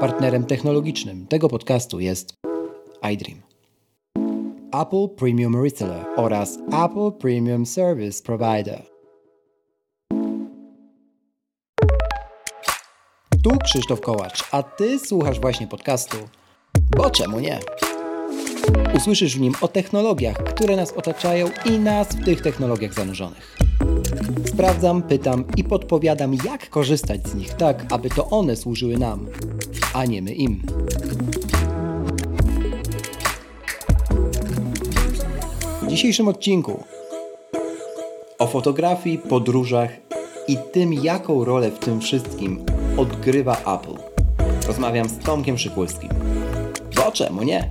Partnerem technologicznym tego podcastu jest iDream. Apple Premium Reseller oraz Apple Premium Service Provider. Tu Krzysztof Kołacz, a Ty słuchasz właśnie podcastu. Bo czemu nie? Usłyszysz w nim o technologiach, które nas otaczają i nas w tych technologiach zanurzonych. Sprawdzam, pytam i podpowiadam, jak korzystać z nich tak, aby to one służyły nam, a nie my im. W dzisiejszym odcinku o fotografii, podróżach i tym, jaką rolę w tym wszystkim odgrywa Apple. Rozmawiam z Tomkiem Szykulskim. Bo czemu nie?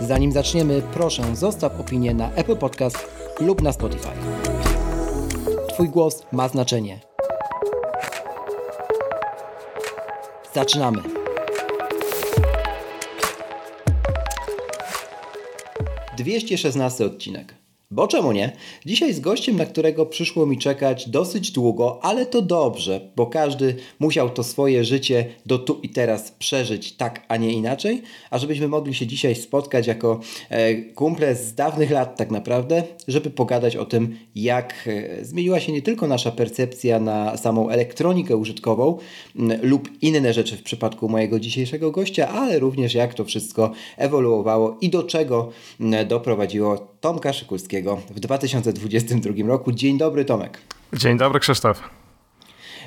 Zanim zaczniemy, proszę zostaw opinię na Apple Podcast lub na Spotify. Twój głos ma znaczenie. Zaczynamy. 216 odcinek. Bo czemu nie? Dzisiaj z gościem, na którego przyszło mi czekać dosyć długo, ale to dobrze, bo każdy musiał to swoje życie do tu i teraz przeżyć tak, a nie inaczej. A żebyśmy mogli się dzisiaj spotkać jako e, kumple z dawnych lat, tak naprawdę, żeby pogadać o tym, jak e, zmieniła się nie tylko nasza percepcja na samą elektronikę użytkową lub inne rzeczy w przypadku mojego dzisiejszego gościa, ale również jak to wszystko ewoluowało i do czego doprowadziło Tomka Szykulskiego w 2022 roku. Dzień dobry, Tomek. Dzień dobry, Krzysztof.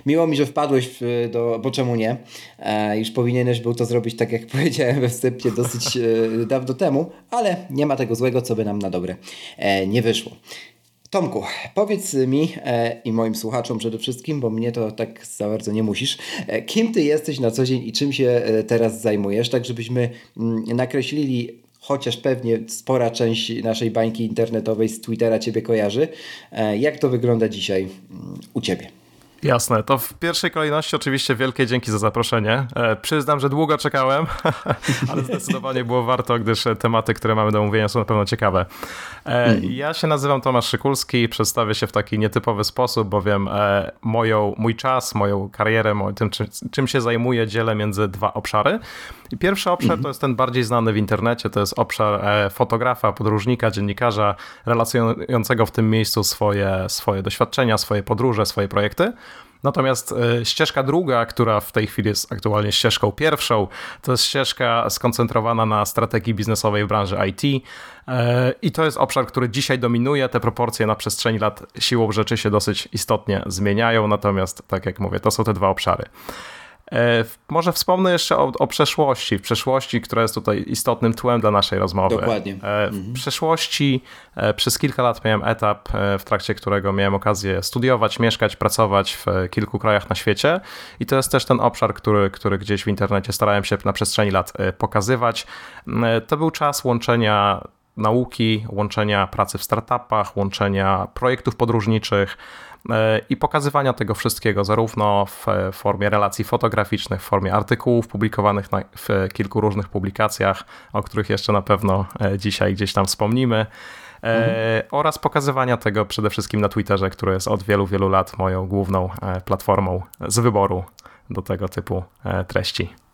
Miło mi, że wpadłeś w, do, bo czemu nie? E, już powinieneś był to zrobić, tak jak powiedziałem we wstępie, dosyć e, dawno temu, ale nie ma tego złego, co by nam na dobre e, nie wyszło. Tomku, powiedz mi e, i moim słuchaczom przede wszystkim, bo mnie to tak za bardzo nie musisz, e, kim ty jesteś na co dzień i czym się e, teraz zajmujesz, tak żebyśmy mm, nakreślili chociaż pewnie spora część naszej bańki internetowej z Twittera Ciebie kojarzy. E, jak to wygląda dzisiaj mm, u Ciebie? Jasne, to w pierwszej kolejności oczywiście wielkie dzięki za zaproszenie. E, przyznam, że długo czekałem, ale zdecydowanie było warto, gdyż tematy, które mamy do omówienia są na pewno ciekawe. E, ja się nazywam Tomasz Szykulski i przedstawię się w taki nietypowy sposób, bowiem e, moją, mój czas, moją karierę, tym czym, czym się zajmuję dzielę między dwa obszary. I pierwszy obszar to jest ten bardziej znany w internecie, to jest obszar e, fotografa, podróżnika, dziennikarza relacjonującego w tym miejscu swoje, swoje doświadczenia, swoje podróże, swoje projekty. Natomiast e, ścieżka druga, która w tej chwili jest aktualnie ścieżką pierwszą, to jest ścieżka skoncentrowana na strategii biznesowej w branży IT. E, I to jest obszar, który dzisiaj dominuje. Te proporcje na przestrzeni lat siłą rzeczy się dosyć istotnie zmieniają. Natomiast, tak jak mówię, to są te dwa obszary. E, może wspomnę jeszcze o, o, przeszłości, w przeszłości, która jest tutaj istotnym tłem dla naszej rozmowy. Dokładnie. E, w mhm. przeszłości e, przez kilka lat miałem etap, w trakcie którego miałem okazję studiować, mieszkać, pracować w kilku krajach na świecie i to jest też ten obszar, który, który gdzieś w internecie starałem się na przestrzeni lat pokazywać. To był czas łączenia nauki, łączenia pracy w startupach, łączenia projektów podróżniczych, i pokazywania tego wszystkiego, zarówno w formie relacji fotograficznych, w formie artykułów publikowanych na, w kilku różnych publikacjach, o których jeszcze na pewno e, dzisiaj gdzieś tam wspomnimy. E, mhm. oraz pokazywania tego przede wszystkim na Twitterze, który jest od wielu, wielu lat moją główną platformą z wyboru do tego typu treści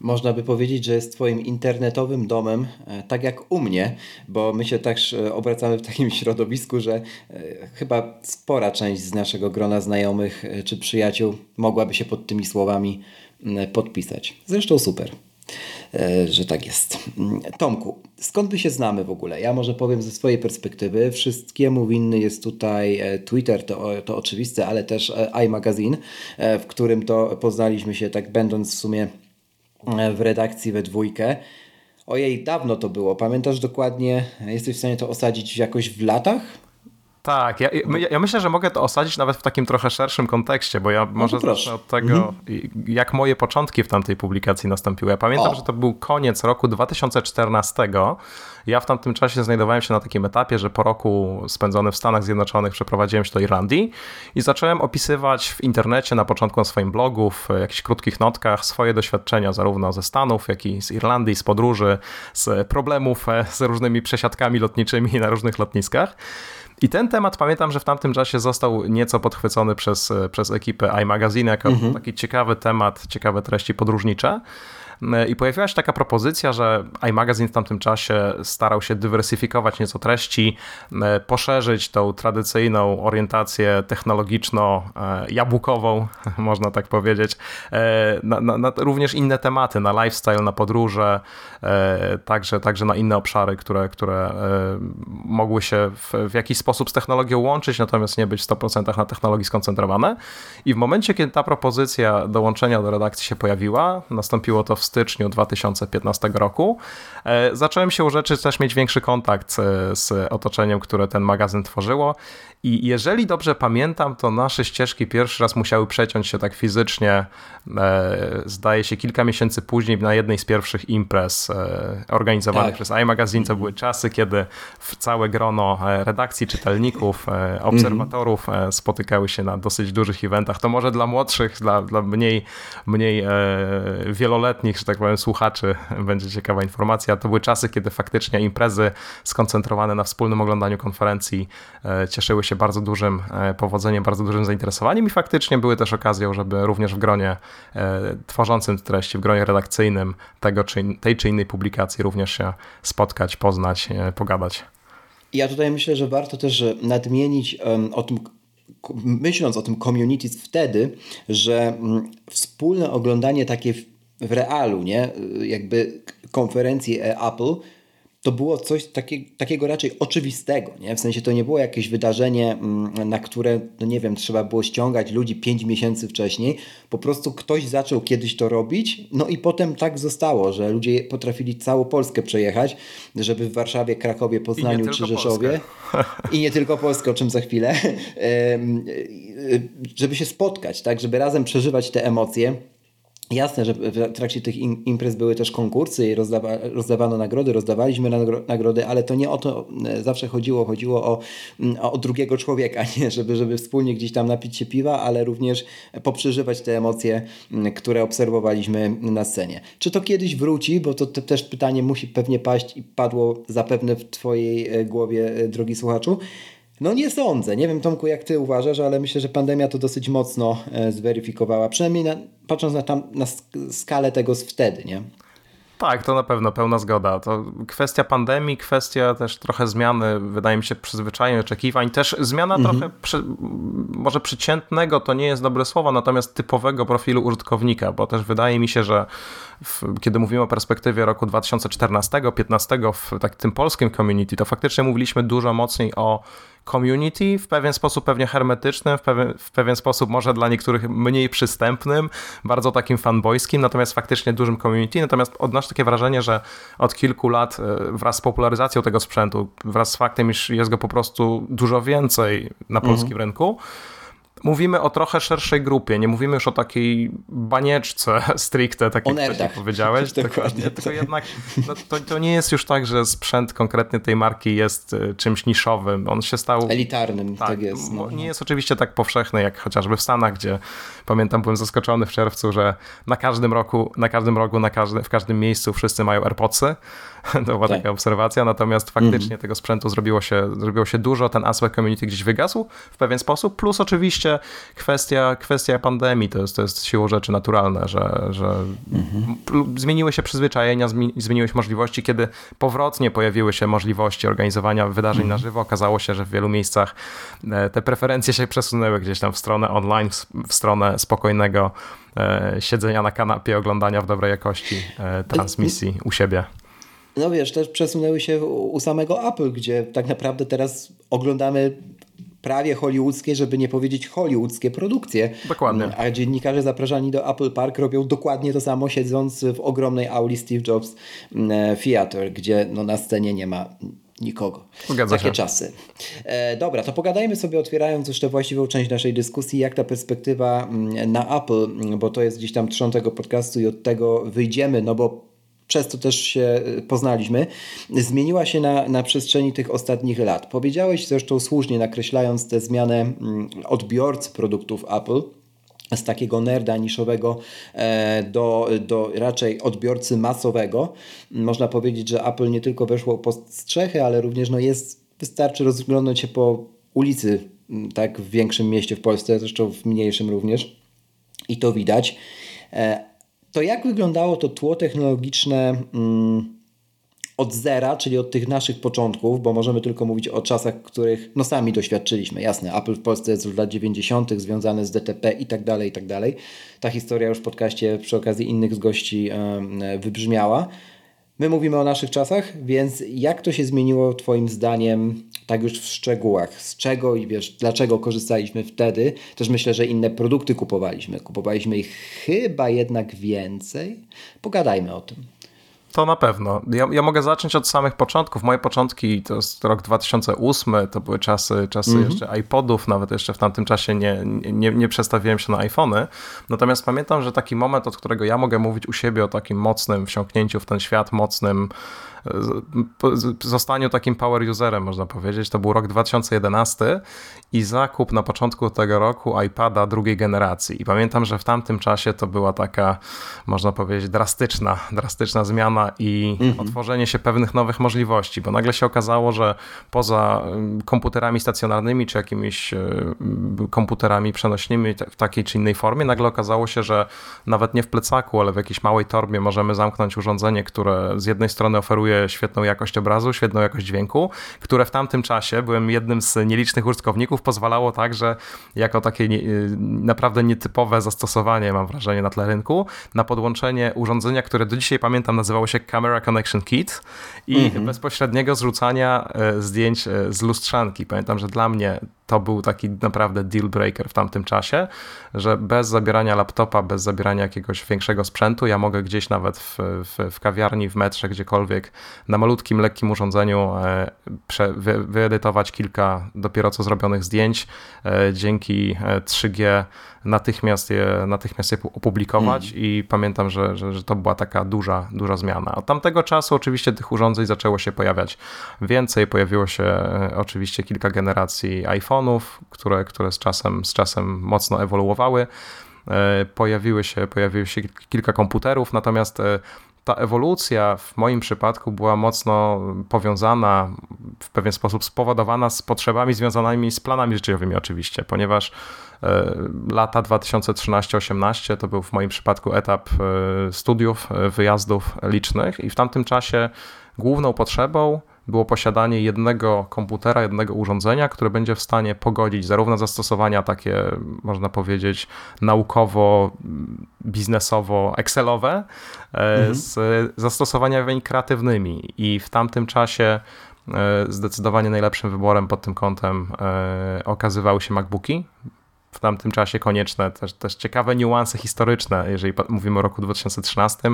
można by powiedzieć, że jest Twoim internetowym domem, e, tak jak u mnie, bo my się też e, obracamy w takim środowisku, że e, chyba spora część z naszego grona znajomych czy przyjaciół mogłaby się pod tymi słowami podpisać. Zresztą super, że tak jest. Tomku, skąd my się znamy w ogóle? Ja może powiem ze swojej perspektywy. Wszystkiemu winny jest tutaj Twitter, to, to oczywiste, ale też iMagazine, w którym to poznaliśmy się tak będąc w sumie w redakcji we dwójkę. Ojej, dawno to było. Pamiętasz dokładnie? Jesteś w stanie to osadzić jakoś w latach? Tak, ja, ja, myślę, że mogę to osadzić nawet w takim trochę szerszym kontekście, bo ja no może zacznę od tego, mhm. jak moje początki w tamtej publikacji nastąpiły. Ja pamiętam, o. że to był koniec roku 2014. Ja w tamtym czasie znajdowałem się na takim etapie, że po roku spędzony w Stanach Zjednoczonych przeprowadziłem się do Irlandii i zacząłem opisywać w internecie na początku na swoim blogu, w jakichś krótkich notkach swoje doświadczenia zarówno ze Stanów, jak i z Irlandii, z podróży, z problemów e, z różnymi przesiadkami lotniczymi na różnych lotniskach. I ten temat pamiętam, że w tamtym czasie został nieco podchwycony przez, przez ekipę iMagazine jako mhm. taki ciekawy temat, ciekawe treści podróżnicze. I pojawiła się taka propozycja, że iMagazine w tamtym czasie starał się dywersyfikować nieco treści, e, poszerzyć tą tradycyjną orientację technologiczno-jabłkową, można tak powiedzieć, e, na, na, na, również inne tematy, na lifestyle, na podróże, e, także, także na inne obszary, które, które mogły się w, w jakiś sposób z technologią łączyć, natomiast nie być w 100% na technologii skoncentrowane. I w momencie, kiedy ta propozycja dołączenia do redakcji się pojawiła, nastąpiło to w styczniu 2015 roku, e, zacząłem się u rzeczy też mieć większy kontakt z otoczeniem, które ten magazyn tworzyło i jeżeli dobrze pamiętam, to nasze ścieżki pierwszy raz musiały przeciąć się tak fizycznie, e, zdaje się kilka miesięcy później na jednej z pierwszych imprez e, organizowanych tak. przez iMagazine. To były czasy, kiedy w całe grono e, redakcji, czytelników, e, obserwatorów e, spotykały się na dosyć dużych eventach. To może dla młodszych, dla, dla mniej, mniej e, wieloletnich, że tak powiem, słuchaczy będzie ciekawa informacja. To były czasy, kiedy faktycznie imprezy skoncentrowane na wspólnym oglądaniu konferencji cieszyły się się bardzo dużym e, powodzeniem, bardzo dużym zainteresowaniem i faktycznie były też okazją, żeby również w gronie e, tworzącym treści, w gronie redakcyjnym tego czy, tej czy innej publikacji również się spotkać, poznać, e, pogadać. Ja tutaj myślę, że warto też nadmienić o tym, myśląc o tym community wtedy, że mm, wspólne oglądanie takie w realu, nie, jakby konferencji Apple to było coś takie, takiego raczej oczywistego, nie? W sensie to nie było jakieś wydarzenie, mm, na które, no nie wiem, trzeba było ściągać ludzi pięć miesięcy wcześniej. Po prostu ktoś zaczął kiedyś to robić, no i potem tak zostało, że ludzie potrafili całą Polskę przejechać, żeby w Warszawie, Krakowie, Poznaniu czy Rzeszowie i nie tylko Polskę, o czym za chwilę, żeby się spotkać, tak? Żeby razem przeżywać te emocje. Jasne, że w trakcie tych imprez były też konkursy i rozdawa, rozdawano nagrody, rozdawaliśmy nagrody, ale to nie o to e, zawsze chodziło. Chodziło o, mm, o drugiego człowieka, nie? Żeby, żeby wspólnie gdzieś tam napić się piwa, ale również poprzeżywać te emocje, mm, które obserwowaliśmy na scenie. Czy to kiedyś wróci? Bo to, to też pytanie musi pewnie paść i padło zapewne w Twojej e, głowie, e, drogi słuchaczu. No nie sądzę. Nie wiem, Tomku, jak ty uważasz, ale myślę, że pandemia to dosyć mocno e, zweryfikowała. Przynajmniej na, patrząc na, tam, na skalę tego z wtedy, nie? Tak, to na pewno pełna zgoda. To kwestia pandemii, kwestia też trochę zmiany, wydaje mi się, przyzwyczajeń, oczekiwań, też zmiana mhm. trochę przy, może przeciętnego, to nie jest dobre słowo, natomiast typowego profilu użytkownika, bo też wydaje mi się, że w, kiedy mówimy o perspektywie roku 2014-2015 w tak, tym polskim community, to faktycznie mówiliśmy dużo mocniej o community, w pewien sposób pewnie hermetycznym, w pewien, w pewien sposób może dla niektórych mniej przystępnym, bardzo takim fanboyskim, natomiast faktycznie dużym community. Natomiast odnoszę takie wrażenie, że od kilku lat e, wraz z popularyzacją tego sprzętu, wraz z faktem, iż jest go po prostu dużo więcej na polskim mhm. rynku, Mówimy o trochę szerszej grupie, nie mówimy już o takiej banieczce stricte, tak jak wcześniej powiedziałeś. Dokładnie. Tylko jednak no, to, to nie jest już tak, że sprzęt konkretnie tej marki jest e, czymś niszowym. On się stał... Elitarnym, tak, tak jest. No. Nie jest oczywiście tak powszechny, jak chociażby w Stanach, gdzie pamiętam, byłem zaskoczony w czerwcu, że na każdym roku, na każdym rogu, na każdy, w każdym miejscu wszyscy mają AirPodsy to była tak. taka obserwacja, natomiast faktycznie mm. tego sprzętu zrobiło się, zrobiło się dużo, ten aspekt community gdzieś wygasł w pewien sposób, plus oczywiście kwestia, kwestia pandemii, to jest, to jest siłą rzeczy naturalne, że, że mm-hmm. zmieniły się przyzwyczajenia, zmieniły się możliwości, kiedy powrotnie pojawiły się możliwości organizowania wydarzeń mm. na żywo, okazało się, że w wielu miejscach e, te preferencje się przesunęły gdzieś tam w stronę online, w stronę spokojnego e, siedzenia na kanapie, oglądania w dobrej jakości e, transmisji u siebie. No wiesz, też przesunęły się u samego Apple, gdzie tak naprawdę teraz oglądamy prawie hollywoodzkie, żeby nie powiedzieć hollywoodzkie produkcje. Dokładnie. A dziennikarze zapraszani do Apple Park robią dokładnie to samo, siedząc w ogromnej auli Steve Jobs mm, Theater, gdzie no, na scenie nie ma nikogo. Zgadza Takie się. czasy. E, dobra, to pogadajmy sobie, otwierając już tę właściwą część naszej dyskusji, jak ta perspektywa mm, na Apple, bo to jest gdzieś tam trzon tego podcastu i od tego wyjdziemy, no bo przez to też się y, poznaliśmy, zmieniła się na, na przestrzeni tych ostatnich lat. Powiedziałeś zresztą słusznie, nakreślając tę zmianę mm, odbiorcy produktów Apple z takiego nerda niszowego e, do, do raczej odbiorcy masowego. Można powiedzieć, że Apple nie tylko weszło po strzechy, ale również no jest wystarczy rozglądnąć się po ulicy, mm, tak, w większym mieście w Polsce, zresztą w mniejszym również, i to widać. To jak wyglądało to tło technologiczne mm, od zera, czyli od tych naszych początków, bo możemy tylko mówić o czasach, których no sami doświadczyliśmy. Jasne, Apple w Polsce jest od lat 90. związane z DTP i tak dalej, i tak dalej. Ta historia już w podcaście przy okazji innych z gości wybrzmiała. My mówimy o naszych czasach, więc jak to się zmieniło Twoim zdaniem, tak już w szczegółach? Z czego i wiesz, dlaczego korzystaliśmy wtedy? Też myślę, że inne produkty kupowaliśmy. Kupowaliśmy ich chyba jednak więcej. Pogadajmy o tym. To na pewno. Ja, ja, mogę zacząć od samych początków. Moje początki to jest rok 2008, to były czasy, czasy mm -hmm. jeszcze iPodów, nawet jeszcze w tamtym czasie nie, nie, nie przestawiłem się na iPhony. Natomiast pamiętam, że taki moment, od którego ja mogę mówić u siebie o takim mocnym wsiąknięciu w ten świat, mocnym zostaniu takim power userem, można powiedzieć. To był rok 2011 i zakup na początku tego roku iPada drugiej generacji. I pamiętam, że w tamtym czasie to była taka, można powiedzieć, drastyczna, drastyczna zmiana i mhm. otworzenie się pewnych nowych możliwości, bo nagle się okazało, że poza komputerami stacjonarnymi czy jakimiś komputerami przenośnymi w takiej czy innej formie, nagle okazało się, że nawet nie w plecaku, ale w jakiejś małej torbie możemy zamknąć urządzenie, które z jednej strony oferuje świetną jakość obrazu, świetną jakość dźwięku, które w tamtym czasie, byłem jednym z nielicznych użytkowników, pozwalało także jako takie y, naprawdę nietypowe zastosowanie, mam wrażenie, na tle rynku, na podłączenie urządzenia, które do dzisiaj pamiętam nazywało się Camera Connection Kit i mhm. bezpośredniego zrzucania e, zdjęć e, z lustrzanki. Pamiętam, że dla mnie to był taki naprawdę deal breaker w tamtym czasie, że bez zabierania laptopa, bez zabierania jakiegoś większego sprzętu, ja mogę gdzieś nawet w, w, w kawiarni, w metrze, gdziekolwiek na malutkim, lekkim urządzeniu e, prze, wy, wyedytować kilka dopiero co zrobionych zdjęć e, dzięki 3G e, natychmiast je, natychmiast je opublikować mm. i pamiętam, że, że, że, to była taka duża, duża zmiana. Od tamtego czasu oczywiście tych urządzeń zaczęło się pojawiać więcej, pojawiło się oczywiście kilka generacji które, które z, czasem, z czasem mocno ewoluowały. Pojawiły się, pojawiły się kilka komputerów, natomiast ta ewolucja w moim przypadku była mocno powiązana, w pewien sposób spowodowana z potrzebami związanymi z planami życiowymi oczywiście, ponieważ e, lata 2013-18 to był w moim przypadku etap e, studiów, e, wyjazdów licznych i w tamtym czasie główną potrzebą było posiadanie jednego komputera, jednego urządzenia, które będzie w stanie pogodzić zarówno zastosowania takie, można powiedzieć, naukowo, biznesowo, Excelowe e, mhm. z zastosowaniami kreatywnymi. I w tamtym czasie e, zdecydowanie najlepszym wyborem pod tym kątem e, okazywały się MacBooki. W tamtym czasie konieczne też, też ciekawe niuanse historyczne, jeżeli mówimy o roku 2013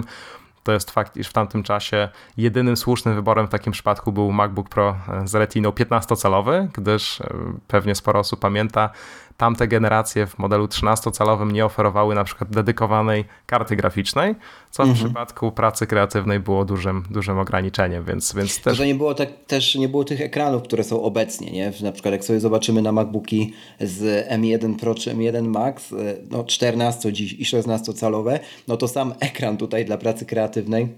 to jest fakt, iż w tamtym czasie jedynym słusznym wyborem w takim przypadku był MacBook Pro z Retiną 15-calowy, gdyż e, pewnie sporo osób pamięta, tamte generacje w modelu 13-calowym nie oferowały na przykład dedykowanej karty graficznej, co w mhm. przypadku pracy kreatywnej było dużym, dużym ograniczeniem, więc, więc też... Że nie było tak, też nie było tych ekranów, które są obecnie, nie? Na przykład jak sobie zobaczymy na MacBooki z M1 Pro czy M1 Max, e, no 14 dziś i 16-calowe, no to sam ekran tutaj dla pracy kreatywnej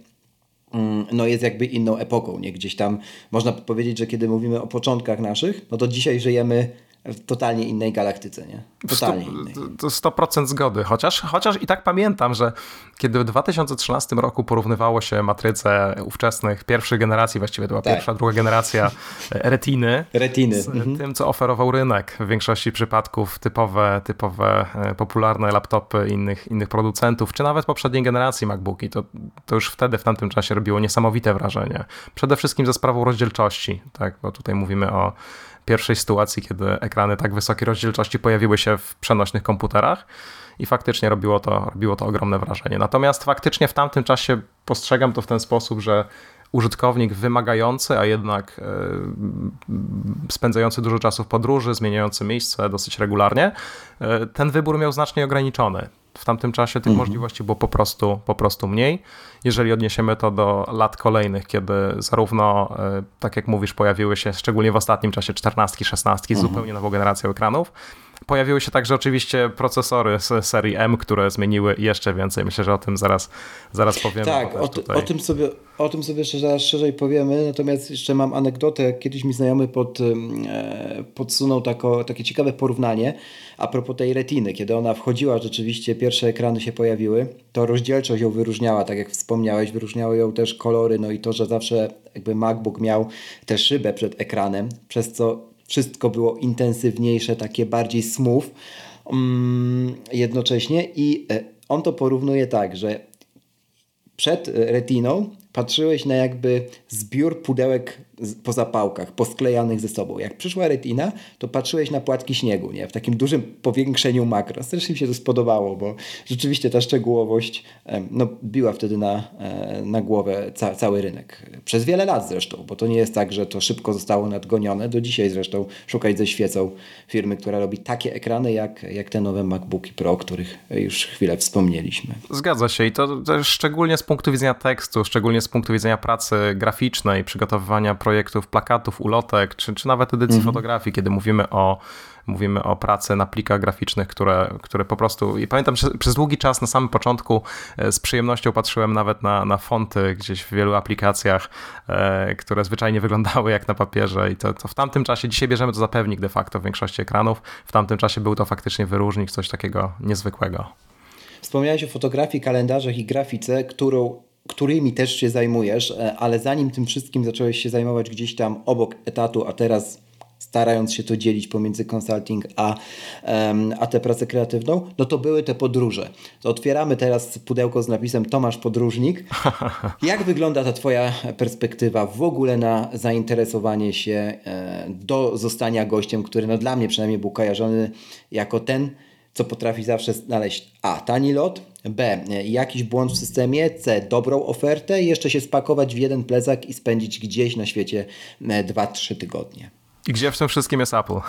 mm, no jest jakby inną epoką, nie? Gdzieś tam można powiedzieć, że kiedy mówimy o początkach naszych, no to dzisiaj żyjemy w totalnie innej galaktyce, nie? Totalnie sto, innej. To 100% zgody, chociaż, chociaż i tak pamiętam, że kiedy w 2013 roku porównywało się matryce ówczesnych pierwszej generacji, właściwie to była tak. pierwsza, druga generacja e, retiny, retiny. z mhm. tym, co oferował rynek. W większości przypadków typowe, typowe e, popularne laptopy innych, innych producentów, czy nawet poprzedniej generacji MacBooki, to, to już wtedy, w tamtym czasie robiło niesamowite wrażenie. Przede wszystkim ze sprawą rozdzielczości, tak? bo tutaj mówimy o pierwszej sytuacji, kiedy ekrany tak wysokiej rozdzielczości pojawiły się w przenośnych komputerach i faktycznie robiło to, robiło to ogromne wrażenie. Natomiast faktycznie w tamtym czasie postrzegam to w ten sposób, że użytkownik wymagający, a jednak e, spędzający dużo czasu w podróży, zmieniający miejsce dosyć regularnie, e, ten wybór miał znacznie ograniczony. W tamtym czasie tych mhm. możliwości było po prostu, po prostu mniej. Jeżeli odniesiemy to do lat kolejnych, kiedy zarówno, e, tak jak mówisz, pojawiły się szczególnie w ostatnim czasie 14, 16, mhm. zupełnie nową generacją ekranów, pojawiły się także oczywiście procesory z serii M, które zmieniły jeszcze więcej. Myślę, że o tym zaraz, zaraz powiemy. Tak, o, o, tym sobie, o tym sobie jeszcze zaraz szerzej powiemy, natomiast jeszcze mam anegdotę. Kiedyś mi znajomy pod, e, podsunął tako, takie ciekawe porównanie a propos tej retiny. Kiedy ona wchodziła, rzeczywiście pierwsze ekrany się pojawiły, to rozdzielczość ją wyróżniała, tak jak wspomniałeś, wyróżniały ją też kolory, no i to, że zawsze jakby MacBook miał tę szybę przed ekranem, przez co wszystko było intensywniejsze, takie bardziej smooth um, jednocześnie i e, on to porównuje tak, że przed retiną patrzyłeś na jakby zbiór pudełek po zapałkach, posklejanych ze sobą. Jak przyszła retina, to patrzyłeś na płatki śniegu, nie? W takim dużym powiększeniu makro. Strasznie mi się to spodobało, bo rzeczywiście ta szczegółowość no, biła wtedy na, e, na głowę ca cały rynek. Przez wiele lat zresztą, bo to nie jest tak, że to szybko zostało nadgonione. Do dzisiaj zresztą szukać ze świecą firmy, która robi takie ekrany jak, jak te nowe MacBooki Pro, o których już chwilę wspomnieliśmy. Zgadza się i to, to szczególnie z punktu widzenia tekstu, szczególnie z punktu widzenia pracy graficznej, przygotowywania projektów, plakatów, ulotek, czy, czy nawet edycji mhm. fotografii, kiedy mówimy o mówimy o pracy na plikach graficznych, które, które po prostu. I pamiętam, że przez długi czas na samym początku e, z przyjemnością patrzyłem nawet na, na fonty gdzieś w wielu aplikacjach, e, które zwyczajnie wyglądały jak na papierze. I to, to w tamtym czasie, dzisiaj bierzemy to za pewnik de facto w większości ekranów. W tamtym czasie był to faktycznie wyróżnik, coś takiego niezwykłego. Wspomniałeś o fotografii, kalendarzach i grafice, którą którymi też się zajmujesz, e, ale zanim tym wszystkim zacząłeś się zajmować gdzieś tam obok etatu, a teraz starając się to dzielić pomiędzy consulting a, a tę pracę kreatywną, no to były te podróże. To otwieramy teraz pudełko z napisem Tomasz Podróżnik. Jak wygląda ta Twoja perspektywa w ogóle na zainteresowanie się e, do zostania gościem, który no dla mnie przynajmniej był kojarzony jako ten, co potrafi zawsze znaleźć A. Tani lot, B. Jakiś błąd w systemie, C. Dobrą ofertę jeszcze się spakować w jeden plecak i spędzić gdzieś na świecie 2-3 e, tygodnie. I gdzie w tym wszystkim jest Apple?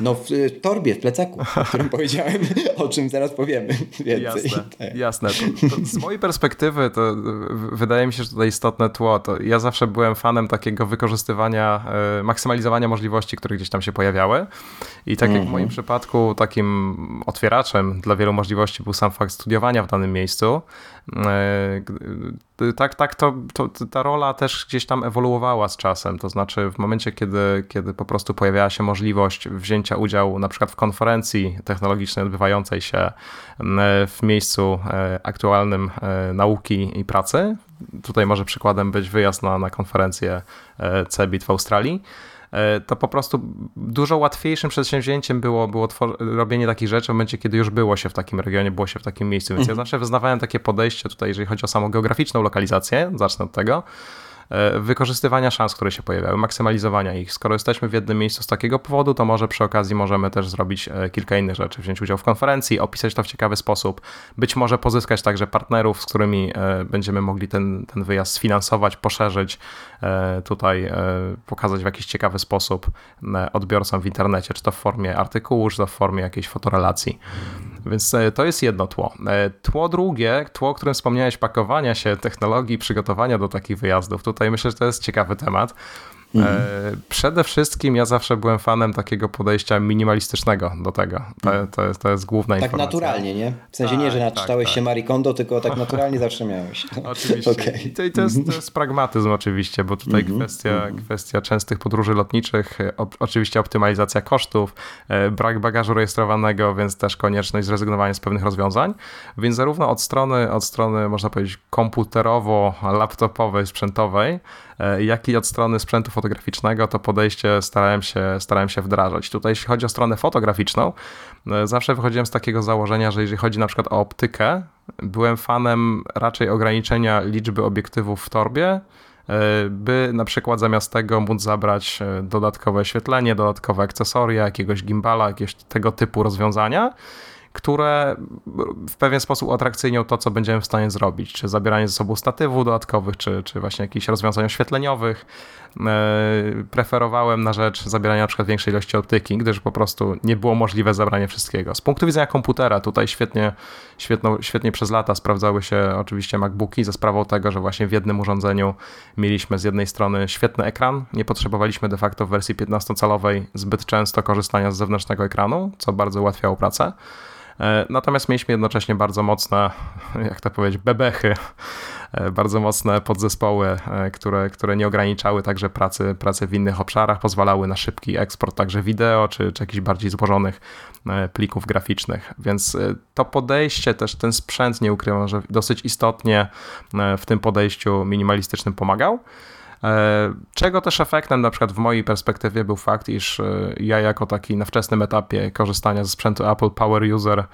No w y, torbie, w plecaku, o którym powiedziałem, o czym zaraz powiemy więcej. Jasne, tak. jasne. To, to z mojej perspektywy to wydaje mi się, że tutaj istotne tło. To ja zawsze byłem fanem takiego wykorzystywania, e, maksymalizowania możliwości, które gdzieś tam się pojawiały. I tak jak w moim mhm. przypadku takim otwieraczem dla wielu możliwości był sam fakt studiowania w danym miejscu, tak, tak to, to, ta rola też gdzieś tam ewoluowała z czasem. To znaczy w momencie, kiedy, kiedy po prostu pojawiała się możliwość wzięcia udziału na przykład w konferencji technologicznej odbywającej się w miejscu e, aktualnym e, nauki i pracy. Tutaj może przykładem być wyjazd na, na konferencję e, CEBIT w Australii to po prostu dużo łatwiejszym przedsięwzięciem było, było robienie takich rzeczy w momencie, kiedy już było się w takim regionie, było się w takim miejscu. Więc mhm. ja zawsze wyznawałem takie podejście tutaj, jeżeli chodzi o samą geograficzną lokalizację, zacznę od tego, E, wykorzystywania szans, które się pojawiały, maksymalizowania ich. Skoro jesteśmy w jednym miejscu z takiego powodu, to może przy okazji możemy też zrobić e, kilka innych rzeczy, wziąć udział w konferencji, opisać to w ciekawy sposób, być może pozyskać także partnerów, z którymi e, będziemy mogli ten, ten wyjazd sfinansować, poszerzyć, tutaj pokazać w jakiś ciekawy sposób odbiorcom w internecie, czy to w formie artykułu, czy to w formie jakiejś fotorelacji. Więc to jest jedno tło. Tło drugie, tło, o którym wspomniałeś, pakowania się technologii, przygotowania do takich wyjazdów. Tutaj myślę, że to jest ciekawy temat. Mhm. E, przede wszystkim ja zawsze byłem fanem takiego podejścia minimalistycznego do tego. To, mhm. to, jest, to jest główna tak informacja. Tak naturalnie, nie? W sensie tak, nie, że naczytałeś tak, się tak. Marie Kondo, tylko tak naturalnie zawsze miałeś. Oczywiście. Okay. I, to, i to, jest, to jest pragmatyzm oczywiście, bo tutaj -hmm. kwestia, -hmm. kwestia częstych podróży lotniczych, o, oczywiście optymalizacja kosztów, e, brak bagażu rejestrowanego, więc też konieczność zrezygnowania z pewnych rozwiązań. Więc zarówno od strony, od strony można powiedzieć komputerowo-laptopowej, sprzętowej, jak i od strony sprzętu fotograficznego to podejście starałem się, starałem się wdrażać. Tutaj jeśli chodzi o stronę fotograficzną, e, zawsze wychodziłem z takiego założenia, że jeżeli chodzi na przykład o optykę, byłem fanem raczej ograniczenia liczby obiektywów w torbie, e, by na przykład zamiast tego móc zabrać dodatkowe oświetlenie, dodatkowe akcesoria, jakiegoś gimbala, jakieś tego typu rozwiązania, które w pewien sposób atrakcyjnią to, co będziemy w stanie zrobić, czy zabieranie ze sobą statywów dodatkowych, czy, czy właśnie jakichś rozwiązań oświetleniowych. E, preferowałem na rzecz zabierania na przykład większej ilości optyki, gdyż po prostu nie było możliwe zabranie wszystkiego. Z punktu widzenia komputera tutaj świetnie, świetno, świetnie przez lata sprawdzały się oczywiście MacBooki ze sprawą tego, że właśnie w jednym urządzeniu mieliśmy z jednej strony świetny ekran, nie potrzebowaliśmy de facto w wersji 15-calowej zbyt często korzystania z zewnętrznego ekranu, co bardzo ułatwiało pracę. E, natomiast mieliśmy jednocześnie bardzo mocne, jak to powiedzieć, bebechy, e, bardzo mocne podzespoły, e, które, które nie ograniczały także pracy, pracy w innych obszarach, pozwalały na szybki eksport także wideo, czy, czy jakichś bardziej złożonych plików graficznych. Więc to podejście, też ten sprzęt, nie ukrywam, że dosyć istotnie w tym podejściu minimalistycznym pomagał. E, czego też efektem, na przykład w mojej perspektywie, był fakt, iż e, ja jako taki na wczesnym etapie korzystania ze sprzętu Apple Power User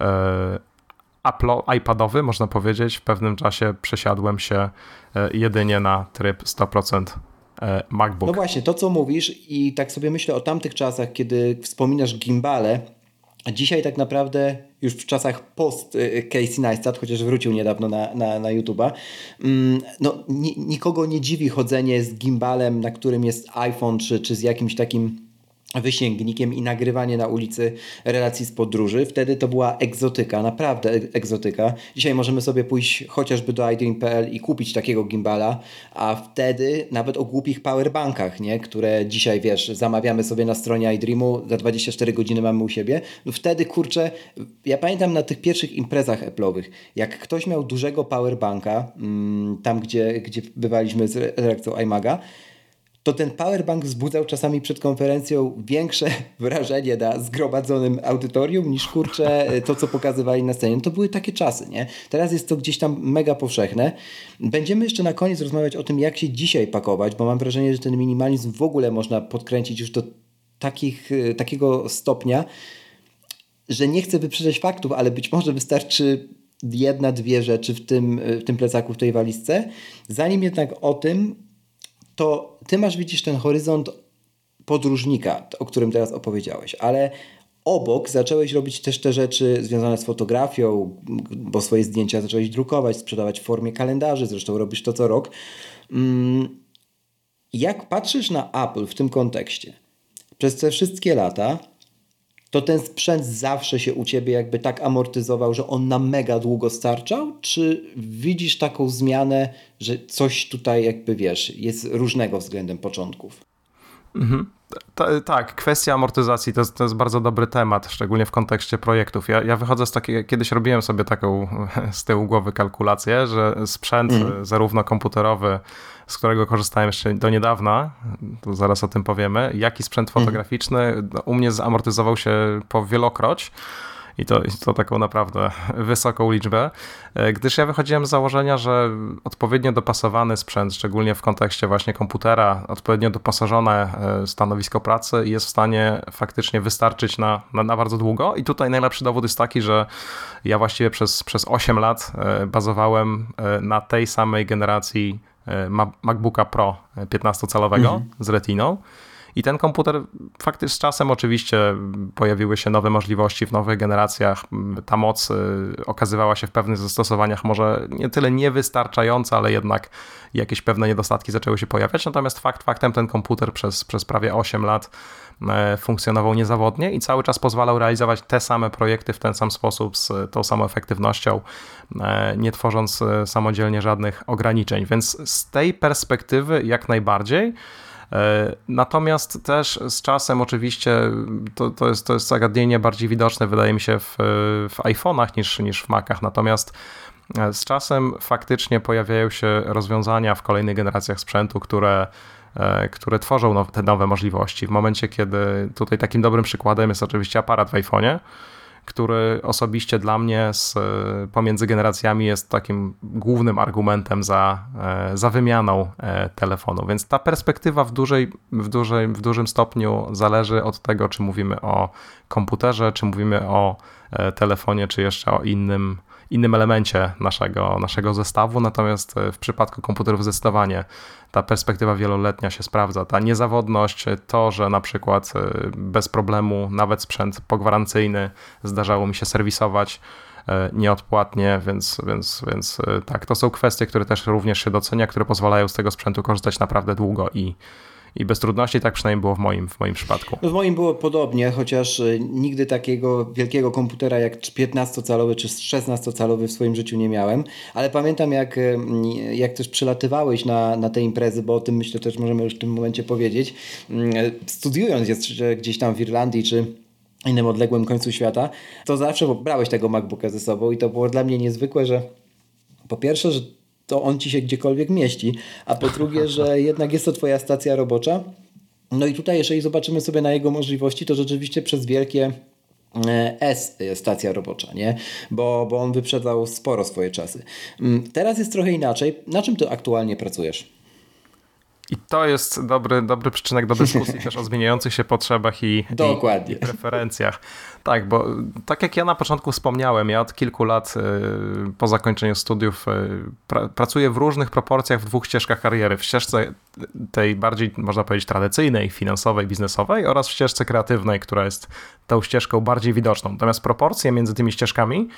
e, Apple, iPadowy, można powiedzieć, w pewnym czasie przesiadłem się jedynie na tryb 100% MacBook. No właśnie, to co mówisz i tak sobie myślę o tamtych czasach, kiedy wspominasz gimbale, dzisiaj tak naprawdę już w czasach post y, Casey Neistat, chociaż wrócił niedawno na, na, na YouTube'a, mm, no, nikogo nie dziwi chodzenie z gimbalem, na którym jest iPhone, czy, czy z jakimś takim wysięgnikiem i nagrywanie na ulicy relacji z podróży. Wtedy to była egzotyka, naprawdę egzotyka. Dzisiaj możemy sobie pójść chociażby do iDream.pl i kupić takiego gimbala, a wtedy nawet o głupich powerbankach, nie? które dzisiaj, wiesz, zamawiamy sobie na stronie iDreamu, za 24 godziny mamy u siebie. No wtedy, kurczę, ja pamiętam na tych pierwszych imprezach Apple'owych, jak ktoś miał dużego powerbanka, mm, tam gdzie, gdzie bywaliśmy z reakcją iMaga, to ten powerbank wzbudzał czasami przed konferencją większe wrażenie na zgromadzonym audytorium niż kurczę to, co pokazywali na scenie. No to były takie czasy, nie? Teraz jest to gdzieś tam mega powszechne. Będziemy jeszcze na koniec rozmawiać o tym, jak się dzisiaj pakować, bo mam wrażenie, że ten minimalizm w ogóle można podkręcić już do takich, takiego stopnia, że nie chcę wyprzedzać faktów, ale być może wystarczy jedna, dwie rzeczy w tym, w tym plecaku, w tej walizce. Zanim jednak o tym, to ty masz, widzisz, ten horyzont podróżnika, o którym teraz opowiedziałeś, ale obok zacząłeś robić też te rzeczy związane z fotografią, bo swoje zdjęcia zacząłeś drukować, sprzedawać w formie kalendarzy, zresztą robisz to co rok. Mm, jak patrzysz na Apple w tym kontekście? Przez te wszystkie lata to ten sprzęt zawsze się u ciebie jakby tak amortyzował, że on na mega długo starczał? Czy widzisz taką zmianę, że coś tutaj jakby wiesz, jest różnego względem początków? Mhm. tak, kwestia amortyzacji to jest, to jest, bardzo dobry temat, szczególnie w kontekście projektów. Ja, ja wychodzę z takiej, kiedyś robiłem sobie taką z tyłu głowy kalkulację, że sprzęt mm. zarówno komputerowy, z którego korzystałem jeszcze do niedawna, tu zaraz o tym powiemy, jak i sprzęt mhm. fotograficzny u mnie zamortyzował się po wielokroć. I to, to taką naprawdę wysoką liczbę, e, gdyż ja wychodziłem z założenia, że odpowiednio dopasowany sprzęt, szczególnie w kontekście właśnie komputera, odpowiednio doposażone e, stanowisko pracy jest w stanie faktycznie wystarczyć na, na, na bardzo długo. I tutaj najlepszy dowód jest taki, że ja właściwie przez, przez 8 lat e, bazowałem na tej samej generacji MacBooka Pro 15-calowego mhm. z Retiną. I ten komputer faktycznie z czasem oczywiście pojawiły się nowe możliwości w nowych generacjach. Ta moc y, okazywała się w pewnych zastosowaniach może nie tyle niewystarczająca, ale jednak jakieś pewne niedostatki zaczęły się pojawiać. Natomiast fakt faktem ten komputer przez, przez prawie 8 lat e, funkcjonował niezawodnie i cały czas pozwalał realizować te same projekty w ten sam sposób, z tą samą efektywnością, e, nie tworząc e, samodzielnie żadnych ograniczeń. Więc z tej perspektywy jak najbardziej. E, natomiast też z czasem oczywiście to, to, jest, to jest zagadnienie bardziej widoczne, wydaje mi się, w, w iPhone'ach niż, niż w Macach. Natomiast e, z czasem faktycznie pojawiają się rozwiązania w kolejnych generacjach sprzętu, które e, które tworzą te nowe możliwości. W momencie, kiedy tutaj takim dobrym przykładem jest oczywiście aparat w iPhone'ie, który osobiście dla mnie z, pomiędzy generacjami jest takim głównym argumentem za, e, za wymianą e, telefonu. Więc ta perspektywa w, dużej, w, dużej, w dużym stopniu zależy od tego, czy mówimy o komputerze, czy mówimy o e, telefonie, czy jeszcze o innym innym elemencie naszego, naszego zestawu, natomiast w przypadku komputerów zdecydowanie ta perspektywa wieloletnia się sprawdza. Ta niezawodność, to, że na przykład bez problemu nawet sprzęt pogwarancyjny zdarzało mi się serwisować nieodpłatnie, więc, więc, więc tak, to są kwestie, które też również się docenia, które pozwalają z tego sprzętu korzystać naprawdę długo i i bez trudności, tak przynajmniej było w moim, w moim przypadku. No w moim było podobnie, chociaż e, nigdy takiego wielkiego komputera jak 15-calowy czy 16-calowy w swoim życiu nie miałem, ale pamiętam jak, e, jak też przylatywałeś na, na te imprezy, bo o tym myślę też możemy już w tym momencie powiedzieć, mm, e, studiując jeszcze gdzieś tam w Irlandii czy innym odległym końcu świata, to zawsze brałeś tego MacBooka ze sobą i to było dla mnie niezwykłe, że po pierwsze, że to on ci się gdziekolwiek mieści, a po drugie, że jednak jest to twoja stacja robocza. No i tutaj, jeżeli zobaczymy sobie na jego możliwości, to rzeczywiście przez wielkie e, S stacja robocza, nie? Bo, bo on wyprzedzał sporo swoje czasy. Mm, teraz jest trochę inaczej. Na czym ty aktualnie pracujesz? I to jest dobry, dobry przyczynek do dyskusji też o zmieniających się potrzebach i, Dokładnie. i, i preferencjach. Tak, bo tak jak ja na początku wspomniałem, ja od kilku lat y, po zakończeniu studiów y, pra, pracuję w różnych proporcjach w dwóch ścieżkach kariery. W ścieżce tej bardziej, można powiedzieć, tradycyjnej, finansowej, biznesowej oraz w ścieżce kreatywnej, która jest tą ścieżką bardziej widoczną. Natomiast proporcje między tymi ścieżkami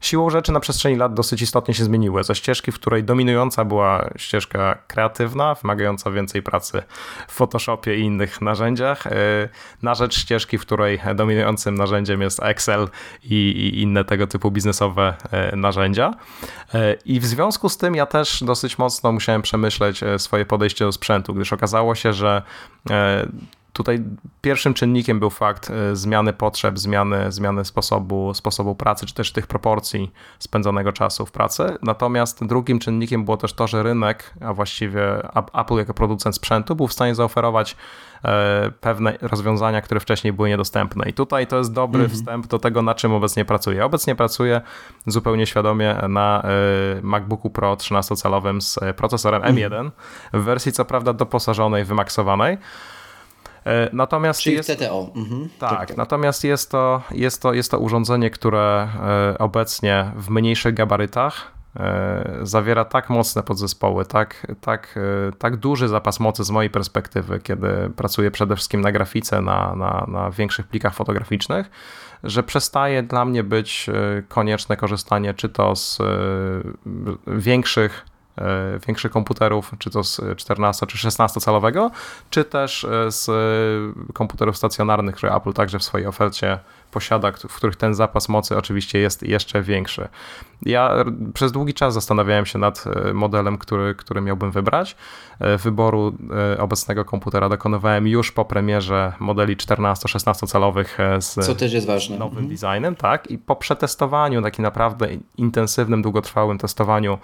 siłą rzeczy na przestrzeni lat dosyć istotnie się zmieniły. Ze ścieżki, w której dominująca była ścieżka kreatywna, wymagająca więcej pracy w Photoshopie i innych narzędziach, y, na rzecz ścieżki, w której dominującym narzędziem jest Excel i, inne tego typu biznesowe y, narzędzia. Y, I w związku z tym ja też dosyć mocno musiałem przemyśleć swoje podejście do sprzętu, gdyż okazało się, że Tutaj pierwszym czynnikiem był fakt e, zmiany potrzeb, zmiany, zmiany sposobu, sposobu pracy, czy też tych proporcji spędzonego czasu w pracy. Natomiast drugim czynnikiem było też to, że rynek, a właściwie Apple jako producent sprzętu, był w stanie zaoferować e, pewne rozwiązania, które wcześniej były niedostępne. I tutaj to jest dobry mhm. wstęp do tego, na czym obecnie pracuję. Obecnie pracuję zupełnie świadomie na e, MacBooku Pro 13-calowym z procesorem M1 w wersji co prawda doposażonej, wymaksowanej. E, natomiast Czyli jest, CTO. Mhm. Tak, tak, natomiast jest to, jest, to, jest to urządzenie, które e, obecnie w mniejszych gabarytach e, zawiera tak mocne podzespoły, tak, tak, tak duży zapas mocy z mojej perspektywy, kiedy pracuję przede wszystkim na grafice, na, na, na większych plikach fotograficznych, że przestaje dla mnie być konieczne korzystanie czy to z większych większych komputerów, czy to z 14 czy 16 calowego, czy też e, z komputerów stacjonarnych, które Apple także w swojej ofercie posiada, w których ten zapas mocy oczywiście jest jeszcze większy. Ja przez długi czas zastanawiałem się nad e, modelem, który, który miałbym wybrać. E, wyboru e, obecnego komputera dokonywałem już po premierze modeli 14-16 calowych z Co też jest ważne. nowym mhm. designem, tak? I po przetestowaniu, takim naprawdę intensywnym, długotrwałym testowaniu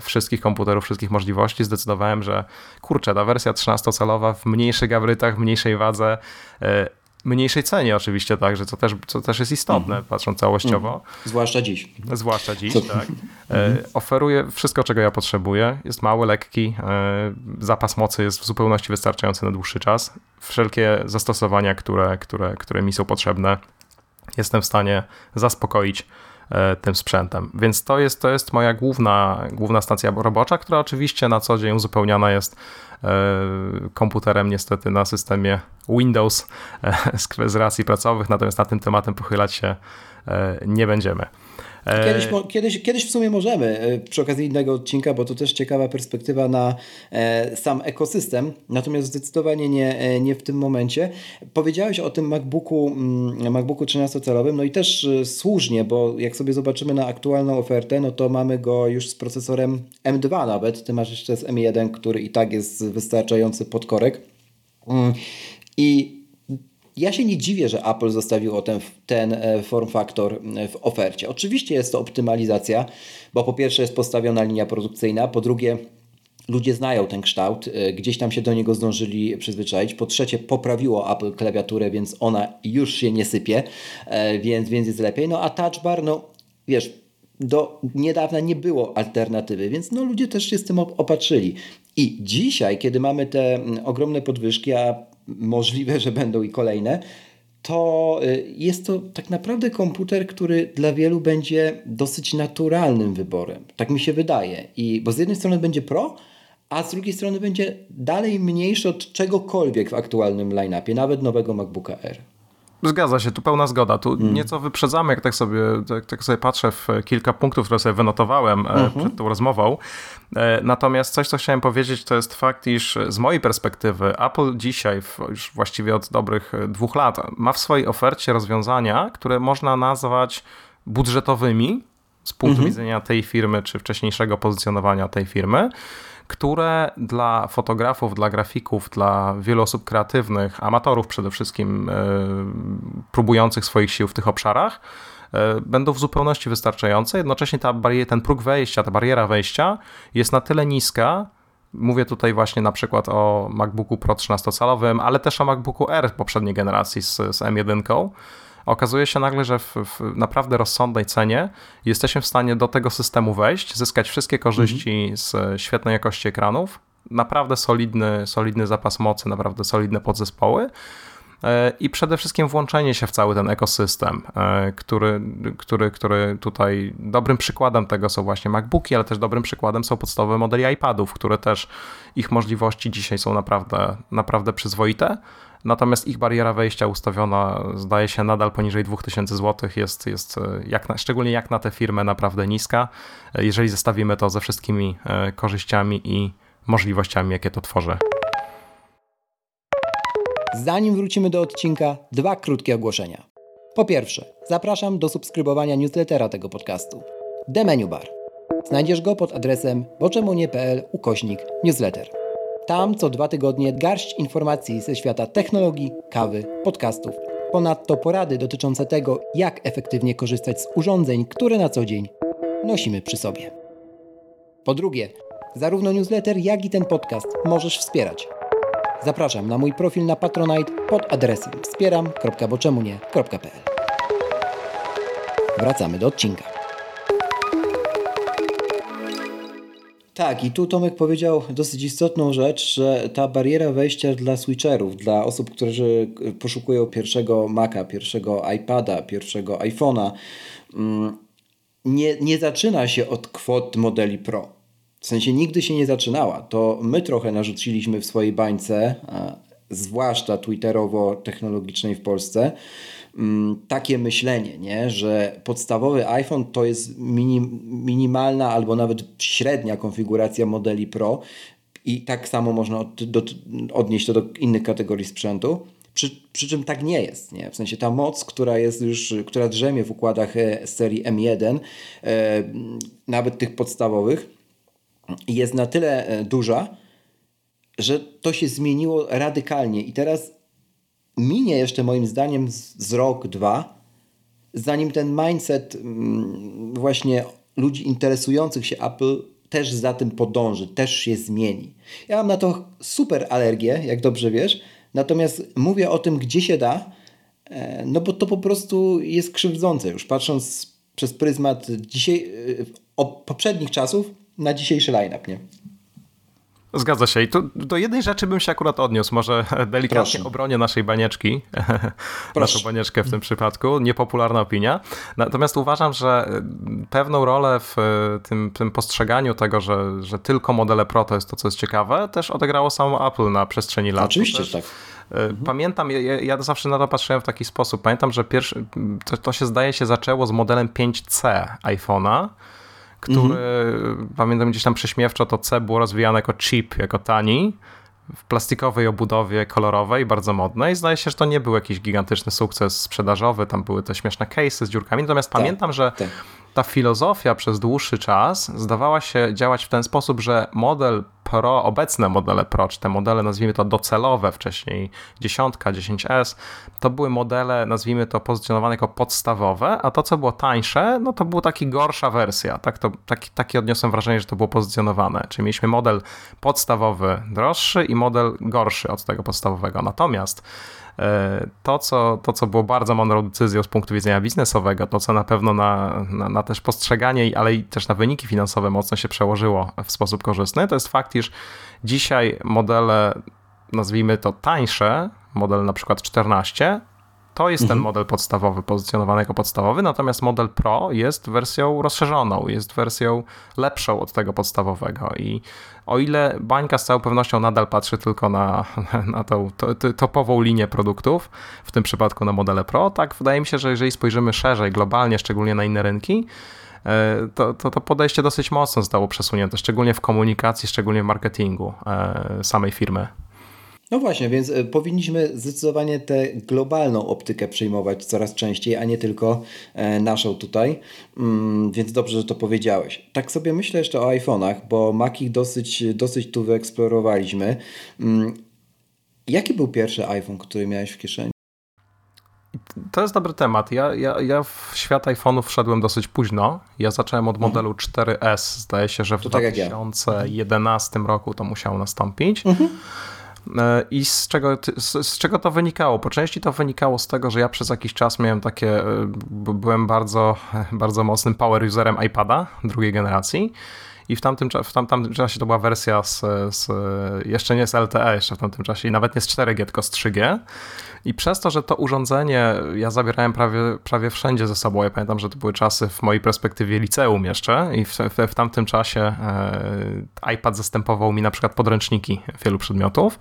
wszystkich komputerów, wszystkich możliwości, zdecydowałem, że kurczę, ta wersja 13-calowa w mniejszych gabrytach, w mniejszej wadze mniejszej cenie oczywiście także, co też, co też jest istotne, mm. patrząc całościowo. Mm. Zwłaszcza dziś. Zwłaszcza dziś, co? tak. E, oferuje wszystko, czego ja potrzebuję. Jest mały, lekki, e, zapas mocy jest w zupełności wystarczający na dłuższy czas. Wszelkie zastosowania, które, które, które mi są potrzebne, jestem w stanie zaspokoić tym sprzętem. Więc to jest, to jest moja główna, główna stacja robocza, która oczywiście na co dzień uzupełniana jest E, komputerem niestety na systemie Windows e, z racji pracowych, natomiast na tym tematem pochylać się e, nie będziemy. Kiedyś, kiedyś, kiedyś w sumie możemy, przy okazji innego odcinka, bo to też ciekawa perspektywa na sam ekosystem, natomiast zdecydowanie nie, nie w tym momencie. Powiedziałeś o tym MacBooku, mm, MacBooku 13-calowym, no i też słusznie, bo jak sobie zobaczymy na aktualną ofertę, no to mamy go już z procesorem M2 nawet, ty masz jeszcze z M1, który i tak jest wystarczający podkorek. Mm, I ja się nie dziwię, że Apple zostawiło ten, ten e, form factor e, w ofercie. Oczywiście jest to optymalizacja, bo po pierwsze jest postawiona linia produkcyjna, po drugie ludzie znają ten kształt, e, gdzieś tam się do niego zdążyli przyzwyczaić. Po trzecie, poprawiło Apple klawiaturę, więc ona już się nie sypie, więc, więc jest lepiej. No a touch bar, no wiesz, do niedawna nie było alternatywy, więc no ludzie też się z tym opatrzyli. I dzisiaj, kiedy mamy te ogromne podwyżki, a możliwe, że będą i kolejne, to y, jest to tak naprawdę komputer, który dla wielu będzie dosyć naturalnym wyborem. Tak mi się wydaje. I, bo z jednej strony będzie Pro, a z drugiej strony będzie dalej mniejszy od czegokolwiek w aktualnym line-upie, nawet nowego MacBooka Air. Zgadza się, tu pełna zgoda. Tu hmm. nieco wyprzedzamy, jak tak sobie, tak, tak, sobie patrzę w kilka punktów, które sobie wynotowałem mhm. przed tą rozmową. E, natomiast coś, co chciałem powiedzieć, to jest fakt, iż z mojej perspektywy Apple dzisiaj, już właściwie od dobrych dwóch lat, ma w swojej ofercie rozwiązania, które można nazwać budżetowymi z punktu mhm. widzenia tej firmy, czy wcześniejszego pozycjonowania tej firmy które dla fotografów, dla grafików, dla wielu osób kreatywnych, amatorów przede wszystkim, e, próbujących swoich sił w tych obszarach, e, będą w zupełności wystarczające. Jednocześnie ta barier, ten próg wejścia, ta bariera wejścia jest na tyle niska, Mówię tutaj właśnie na przykład o MacBooku Pro 13-calowym, ale też o MacBooku R poprzedniej generacji z, z M1, okazuje się nagle, że w, w, naprawdę rozsądnej cenie jesteśmy w stanie do tego systemu wejść, zyskać wszystkie korzyści mhm. z świetnej jakości ekranów, naprawdę solidny, solidny zapas mocy, naprawdę solidne podzespoły e, i przede wszystkim włączenie się w cały ten ekosystem, e, który, który, który tutaj dobrym przykładem tego są właśnie MacBooki, ale też dobrym przykładem są podstawowe modele iPadów, które też ich możliwości dzisiaj są naprawdę, naprawdę przyzwoite. Natomiast ich bariera wejścia ustawiona, zdaje się, nadal poniżej 2000 zł jest, jest e, jak na, szczególnie jak na tę firmę naprawdę niska, e, jeżeli zestawimy to ze wszystkimi e, korzyściami i możliwościami, jakie to tworzy. Zanim wrócimy do odcinka, dwa krótkie ogłoszenia. Po pierwsze, zapraszam do subskrybowania newslettera tego podcastu. The Menu Bar. Znajdziesz go pod adresem boczemunie.pl ukośnik newsletter. Tam co dwa tygodnie garść informacji ze świata technologii, kawy, podcastów. Ponadto porady dotyczące tego, jak efektywnie korzystać z urządzeń, które na co dzień nosimy przy sobie. Po drugie, zarówno newsletter, jak i ten podcast możesz wspierać. Zapraszam na mój profil na Patronite pod adresem wspieram.boczemunie.pl Wracamy do odcinka. Tak, i tu Tomek powiedział dosyć istotną rzecz, że ta bariera wejścia dla switcherów, dla osób, którzy poszukują pierwszego Maca, pierwszego iPada, pierwszego iPhone'a, mm, nie, nie zaczyna się od kwot modeli Pro. W sensie nigdy się nie zaczynała. To my trochę narzuciliśmy w swojej bańce, zwłaszcza twitterowo-technologicznej w Polsce, takie myślenie, nie? że podstawowy iPhone to jest minim, minimalna albo nawet średnia konfiguracja modeli Pro i tak samo można od, do, odnieść to do innych kategorii sprzętu. Przy, przy czym tak nie jest. Nie? W sensie ta moc, która jest już, która drzemie w układach e, serii M1, e, nawet tych podstawowych, jest na tyle e, duża, że to się zmieniło radykalnie. I teraz minie jeszcze moim zdaniem z, z rok, dwa, zanim ten mindset mm, właśnie ludzi interesujących się Apple też za tym podąży, też się zmieni. Ja mam na to super alergię, jak dobrze wiesz, natomiast mówię o tym, gdzie się da, e, no bo to po prostu jest krzywdzące już, patrząc przez pryzmat dzisiaj, e, poprzednich czasów na dzisiejszy line-up, nie? Zgadza się. I tu do jednej rzeczy bym się akurat odniósł. Może delikatnie Proszę. obronię naszej banieczki. Naszą banieczkę w tym przypadku. Niepopularna opinia. Natomiast uważam, że pewną rolę w tym, tym postrzeganiu tego, że, że tylko modele Pro to jest to, co jest ciekawe, też odegrało samo Apple na przestrzeni lat. Oczywiście, też, tak. E, pamiętam, ja, ja, zawsze na to patrzyłem w taki sposób. Pamiętam, że pierwszy, to, to się zdaje się zaczęło z modelem 5C iPhone'a który mhm. pamiętam gdzieś tam prześmiewczo to C było rozwijane jako chip, jako tani w plastikowej obudowie kolorowej, bardzo modnej. Zdaje się, że to nie był jakiś gigantyczny sukces sprzedażowy, tam były te śmieszne case'y z dziurkami, natomiast tak, pamiętam, że tak ta filozofia przez dłuższy czas zdawała się działać w ten sposób, że model Pro, obecne modele Pro, czy te modele nazwijmy to docelowe wcześniej, 10, 10S, to były modele, nazwijmy to pozycjonowane jako podstawowe, a to co było tańsze, no to była taka gorsza wersja. Tak to, taki, takie odniosłem wrażenie, że to było pozycjonowane. Czyli mieliśmy model podstawowy droższy i model gorszy od tego podstawowego. Natomiast to co, to, co było bardzo mądrą decyzją z punktu widzenia biznesowego, to co na pewno na, na, na też postrzeganie, ale i też na wyniki finansowe mocno się przełożyło w sposób korzystny, to jest fakt, iż dzisiaj modele, nazwijmy to tańsze, model na przykład 14, to jest ten model podstawowy, pozycjonowany jako podstawowy, natomiast model Pro jest wersją rozszerzoną, jest wersją lepszą od tego podstawowego i o ile bańka z całą pewnością nadal patrzy tylko na, na tą to, to, topową linię produktów, w tym przypadku na modele Pro, tak wydaje mi się, że jeżeli spojrzymy szerzej, globalnie, szczególnie na inne rynki, e, to, to, to podejście dosyć mocno zostało przesunięte, szczególnie w komunikacji, szczególnie w marketingu e, samej firmy. No właśnie, więc e, powinniśmy zdecydowanie tę globalną optykę przyjmować coraz częściej, a nie tylko e, naszą tutaj. Mm, więc dobrze, że to powiedziałeś. Tak sobie myślę jeszcze o iPhone'ach, bo Maci dosyć, dosyć tu wyeksplorowaliśmy. Mm, jaki był pierwszy iPhone, który miałeś w kieszeni? To jest dobry temat. Ja, ja, ja w świat iPhone'ów wszedłem dosyć późno. Ja zacząłem od modelu 4S. Zdaje się, że w to 2011 tak ja. roku to musiało nastąpić. Mhm. E, I z czego, z, czego to wynikało? Po części to wynikało z tego, że ja przez jakiś czas miałem takie, e, byłem bardzo, bardzo mocnym power userem iPada drugiej generacji. I w tamtym, w tam, tamtym czasie to była wersja z, z, jeszcze nie z LTE, jeszcze w tamtym czasie, i nawet nie z 4G, tylko z 3G. I przez to, że to urządzenie ja zabierałem prawie, prawie wszędzie ze sobą, ja pamiętam, że to były czasy w mojej perspektywie liceum jeszcze i w, w, w tamtym czasie e, iPad zastępował mi na przykład podręczniki wielu przedmiotów,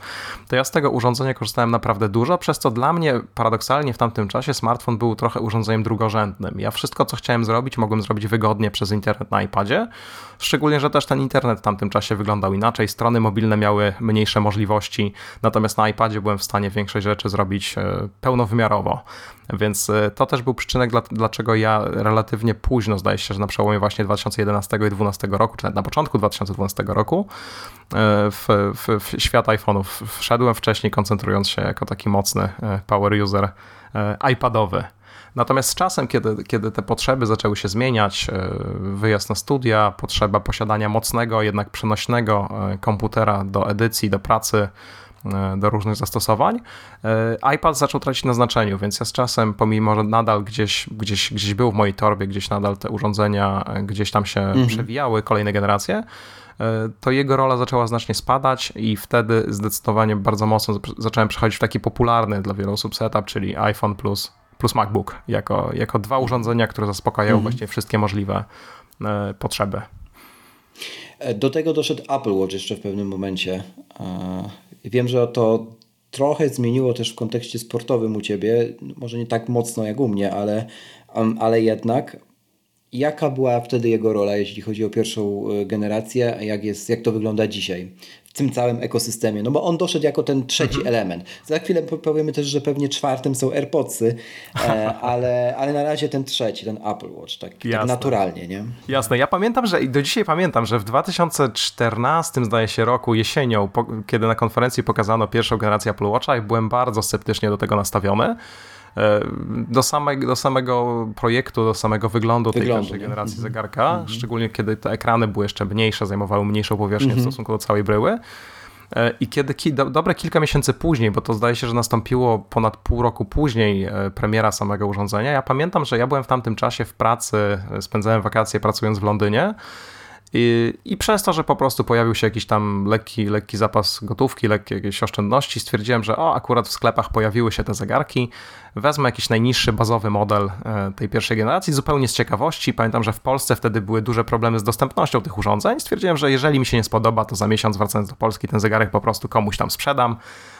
to ja z tego urządzenia korzystałem naprawdę dużo, przez co dla mnie paradoksalnie w tamtym czasie smartfon był trochę urządzeniem drugorzędnym. Ja wszystko, co chciałem zrobić, mogłem zrobić wygodnie przez internet na iPadzie, szczególnie, że też ten internet w tamtym czasie wyglądał inaczej, strony mobilne miały mniejsze możliwości, natomiast na iPadzie byłem w stanie większość rzeczy zrobić E, pełnowymiarowo. Więc e, to też był przyczynek, dlaczego ja relatywnie późno, zdaje się, że na przełomie właśnie 2011 i 2012 roku, czy nawet na początku 2012 roku, e, w, w, w świat iPhone'ów wszedłem wcześniej, koncentrując się jako taki mocny power user iPadowy. Natomiast z czasem, kiedy, kiedy te potrzeby zaczęły się zmieniać, wyjazd na studia, potrzeba posiadania mocnego, jednak przenośnego komputera do edycji, do pracy, E, do różnych zastosowań, e, iPad zaczął tracić na znaczeniu, więc ja z czasem, pomimo że nadal gdzieś, gdzieś, gdzieś był w mojej torbie, gdzieś nadal te urządzenia e, gdzieś tam się mhm. przewijały, kolejne generacje, to jego rola zaczęła znacznie spadać i wtedy zdecydowanie bardzo mocno zacząłem przechodzić w taki popularny dla wielu osób setup, czyli iPhone plus, plus MacBook, jako, jako dwa urządzenia, które zaspokajają mhm. właściwie wszystkie możliwe potrzeby. Do tego doszedł Apple Watch jeszcze w pewnym momencie. Wiem, że to trochę zmieniło też w kontekście sportowym u Ciebie, może nie tak mocno jak u mnie, ale, ale jednak. Jaka była wtedy jego rola, jeśli chodzi o pierwszą e, generację, jak, jest, jak to wygląda dzisiaj? Tym całym ekosystemie, no bo on doszedł jako ten trzeci mhm. element. Za chwilę powiemy też, że pewnie czwartym są AirPodsy, e, ale, ale na razie ten trzeci, ten Apple Watch, tak, tak naturalnie, nie? Jasne, ja pamiętam, że i do dzisiaj pamiętam, że w 2014 zdaje się roku, jesienią, po, kiedy na konferencji pokazano pierwszą generację Apple Watcha, byłem bardzo sceptycznie do tego nastawiony, do, samego, do samego projektu, do samego wyglądu, wyglądu tej pierwszej generacji mhm. zegarka, mm -hmm. szczególnie kiedy te ekrany były jeszcze mniejsze, zajmowały mniejszą powierzchnię mm -hmm. w stosunku do całej bryły. E, I kiedy ki, do, dobre kilka miesięcy później, bo to zdaje się, że nastąpiło ponad pół roku później e, premiera samego urządzenia, ja pamiętam, że ja byłem w tamtym czasie w pracy, spędzałem wakacje pracując w Londynie i, I, przez to, że po prostu pojawił się jakiś tam lekki, lekki zapas gotówki, lekkie jakieś oszczędności, stwierdziłem, że o, akurat w sklepach pojawiły się te zegarki, wezmę jakiś najniższy, bazowy model e, tej pierwszej generacji, zupełnie z ciekawości. Pamiętam, że w Polsce wtedy były duże problemy z dostępnością tych urządzeń. Stwierdziłem, że jeżeli mi się nie spodoba, to za miesiąc wracając do Polski ten zegarek po prostu komuś tam sprzedam.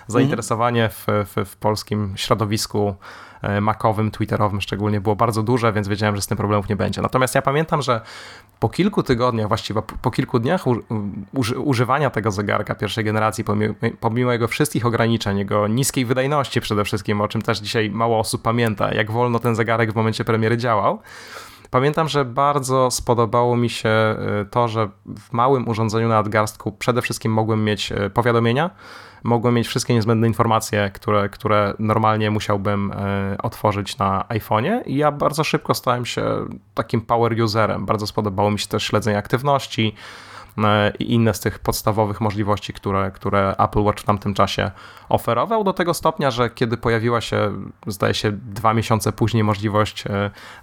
Zainteresowanie w, w, w polskim środowisku e, makowym, twitterowym szczególnie było bardzo duże, więc wiedziałem, że z tym problemów nie będzie. Natomiast ja pamiętam, że po kilku tygodniach, właściwie po kilku dniach używania tego zegarka pierwszej generacji, pomimo, jego wszystkich ograniczeń, jego niskiej wydajności przede wszystkim, o czym też dzisiaj mało osób pamięta, jak wolno ten zegarek w momencie premiery działał, Pamiętam, że bardzo spodobało mi się y, to, że w małym urządzeniu na nadgarstku przede wszystkim mogłem mieć y, powiadomienia, mogłem mieć wszystkie niezbędne informacje, które, które normalnie musiałbym y, otworzyć na iPhone'ie i ja bardzo szybko stałem się takim power userem. Bardzo spodobało mi się też śledzenie aktywności, i inne z tych podstawowych możliwości, które, które Apple Watch w tamtym czasie oferował, do tego stopnia, że kiedy pojawiła się, zdaje się, dwa miesiące później możliwość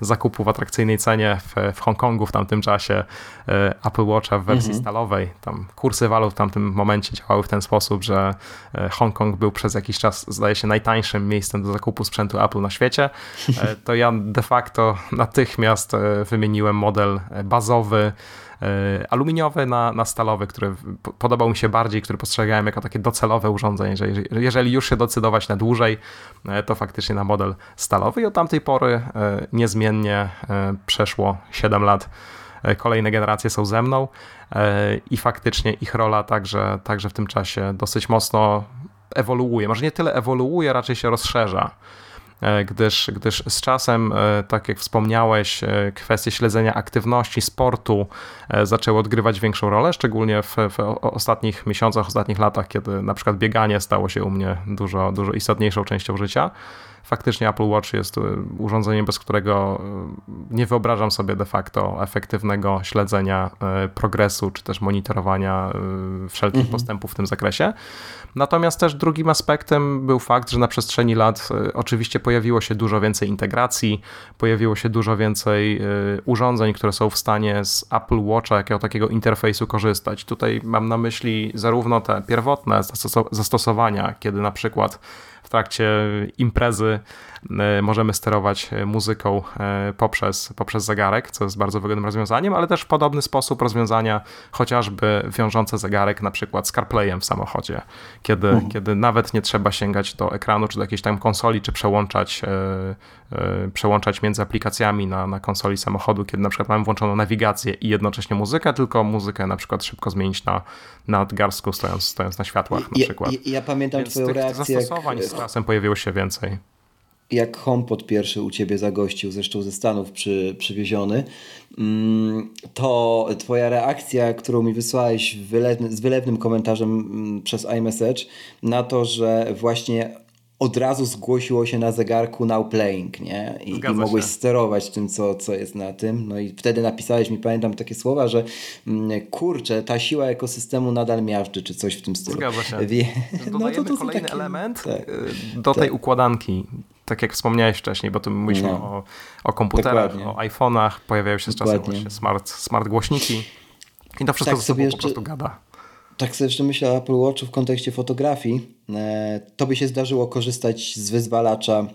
zakupu w atrakcyjnej cenie w, w Hongkongu w tamtym czasie Apple Watcha w wersji mhm. stalowej, tam kursy walut w tamtym momencie działały w ten sposób, że Hongkong był przez jakiś czas, zdaje się, najtańszym miejscem do zakupu sprzętu Apple na świecie, to ja de facto natychmiast wymieniłem model bazowy, e, aluminiowy na, na stalowy, który podobał mi się bardziej, który postrzegałem jako takie docelowe urządzenie, że jeżeli już się decydować na dłużej, e, to faktycznie na model stalowy i od tamtej pory e, niezmiennie przeszło 7 lat. Kolejne generacje są ze mną i faktycznie ich rola także, także w tym czasie dosyć mocno ewoluuje. Może nie tyle ewoluuje, raczej się rozszerza. E, gdyż, gdyż z czasem, e, tak jak wspomniałeś, e, kwestie śledzenia aktywności, sportu zaczęły odgrywać większą rolę, szczególnie w, w ostatnich miesiącach, ostatnich latach, kiedy na przykład bieganie stało się u mnie dużo, dużo istotniejszą częścią życia faktycznie Apple Watch jest urządzeniem, bez którego nie wyobrażam sobie de facto efektywnego śledzenia progresu, czy też monitorowania wszelkich mhm. postępów w tym zakresie. Natomiast też drugim aspektem był fakt, że na przestrzeni lat oczywiście pojawiło się dużo więcej integracji, pojawiło się dużo więcej urządzeń, które są w stanie z Apple Watcha jakiego takiego interfejsu korzystać. Tutaj mam na myśli zarówno te pierwotne zastosowania, kiedy na przykład trakcie imprezy e, możemy sterować muzyką e, poprzez, poprzez zegarek, co jest bardzo wygodnym rozwiązaniem, ale też w podobny sposób rozwiązania chociażby wiążące zegarek na przykład z CarPlayem w samochodzie, kiedy, mhm. kiedy nawet nie trzeba sięgać do ekranu czy do jakiejś tam konsoli, czy przełączać, e, przełączać między aplikacjami na, na konsoli samochodu, kiedy na przykład mamy włączoną nawigację i jednocześnie muzykę, tylko muzykę na przykład szybko zmienić na, na nadgarstku stojąc, stojąc na światłach na przykład. Ja, ja pamiętam Więc twoją reakcję. Jak czasem pojawiło się więcej. Jak HomePod pierwszy u ciebie zagościł, zresztą ze Stanów przy, przywieziony, mm, to twoja reakcja, którą mi wysłałeś wylewny, z wylewnym komentarzem mm, przez iMessage na to, że właśnie od razu zgłosiło się na zegarku Now Playing, nie? I, i mogłeś sterować tym, co, co jest na tym. No i wtedy napisałeś mi, pamiętam takie słowa, że mm, kurczę, ta siła ekosystemu nadal miażdży, czy coś w tym stylu. Zgadza się. Wie... No to, to kolejny takie... element tak. Y, do tej tak. układanki. Tak jak wspomniałeś wcześniej, bo tu mówiliśmy no. o, o komputerach, Dokładnie. o iPhone'ach, pojawiają się z czasem właśnie smart, smart głośniki i to wszystko tak, jeszcze... po prostu gada tak sobie jeszcze myślę o Apple Watchu w kontekście fotografii. E, to by się zdarzyło korzystać z wyzwalacza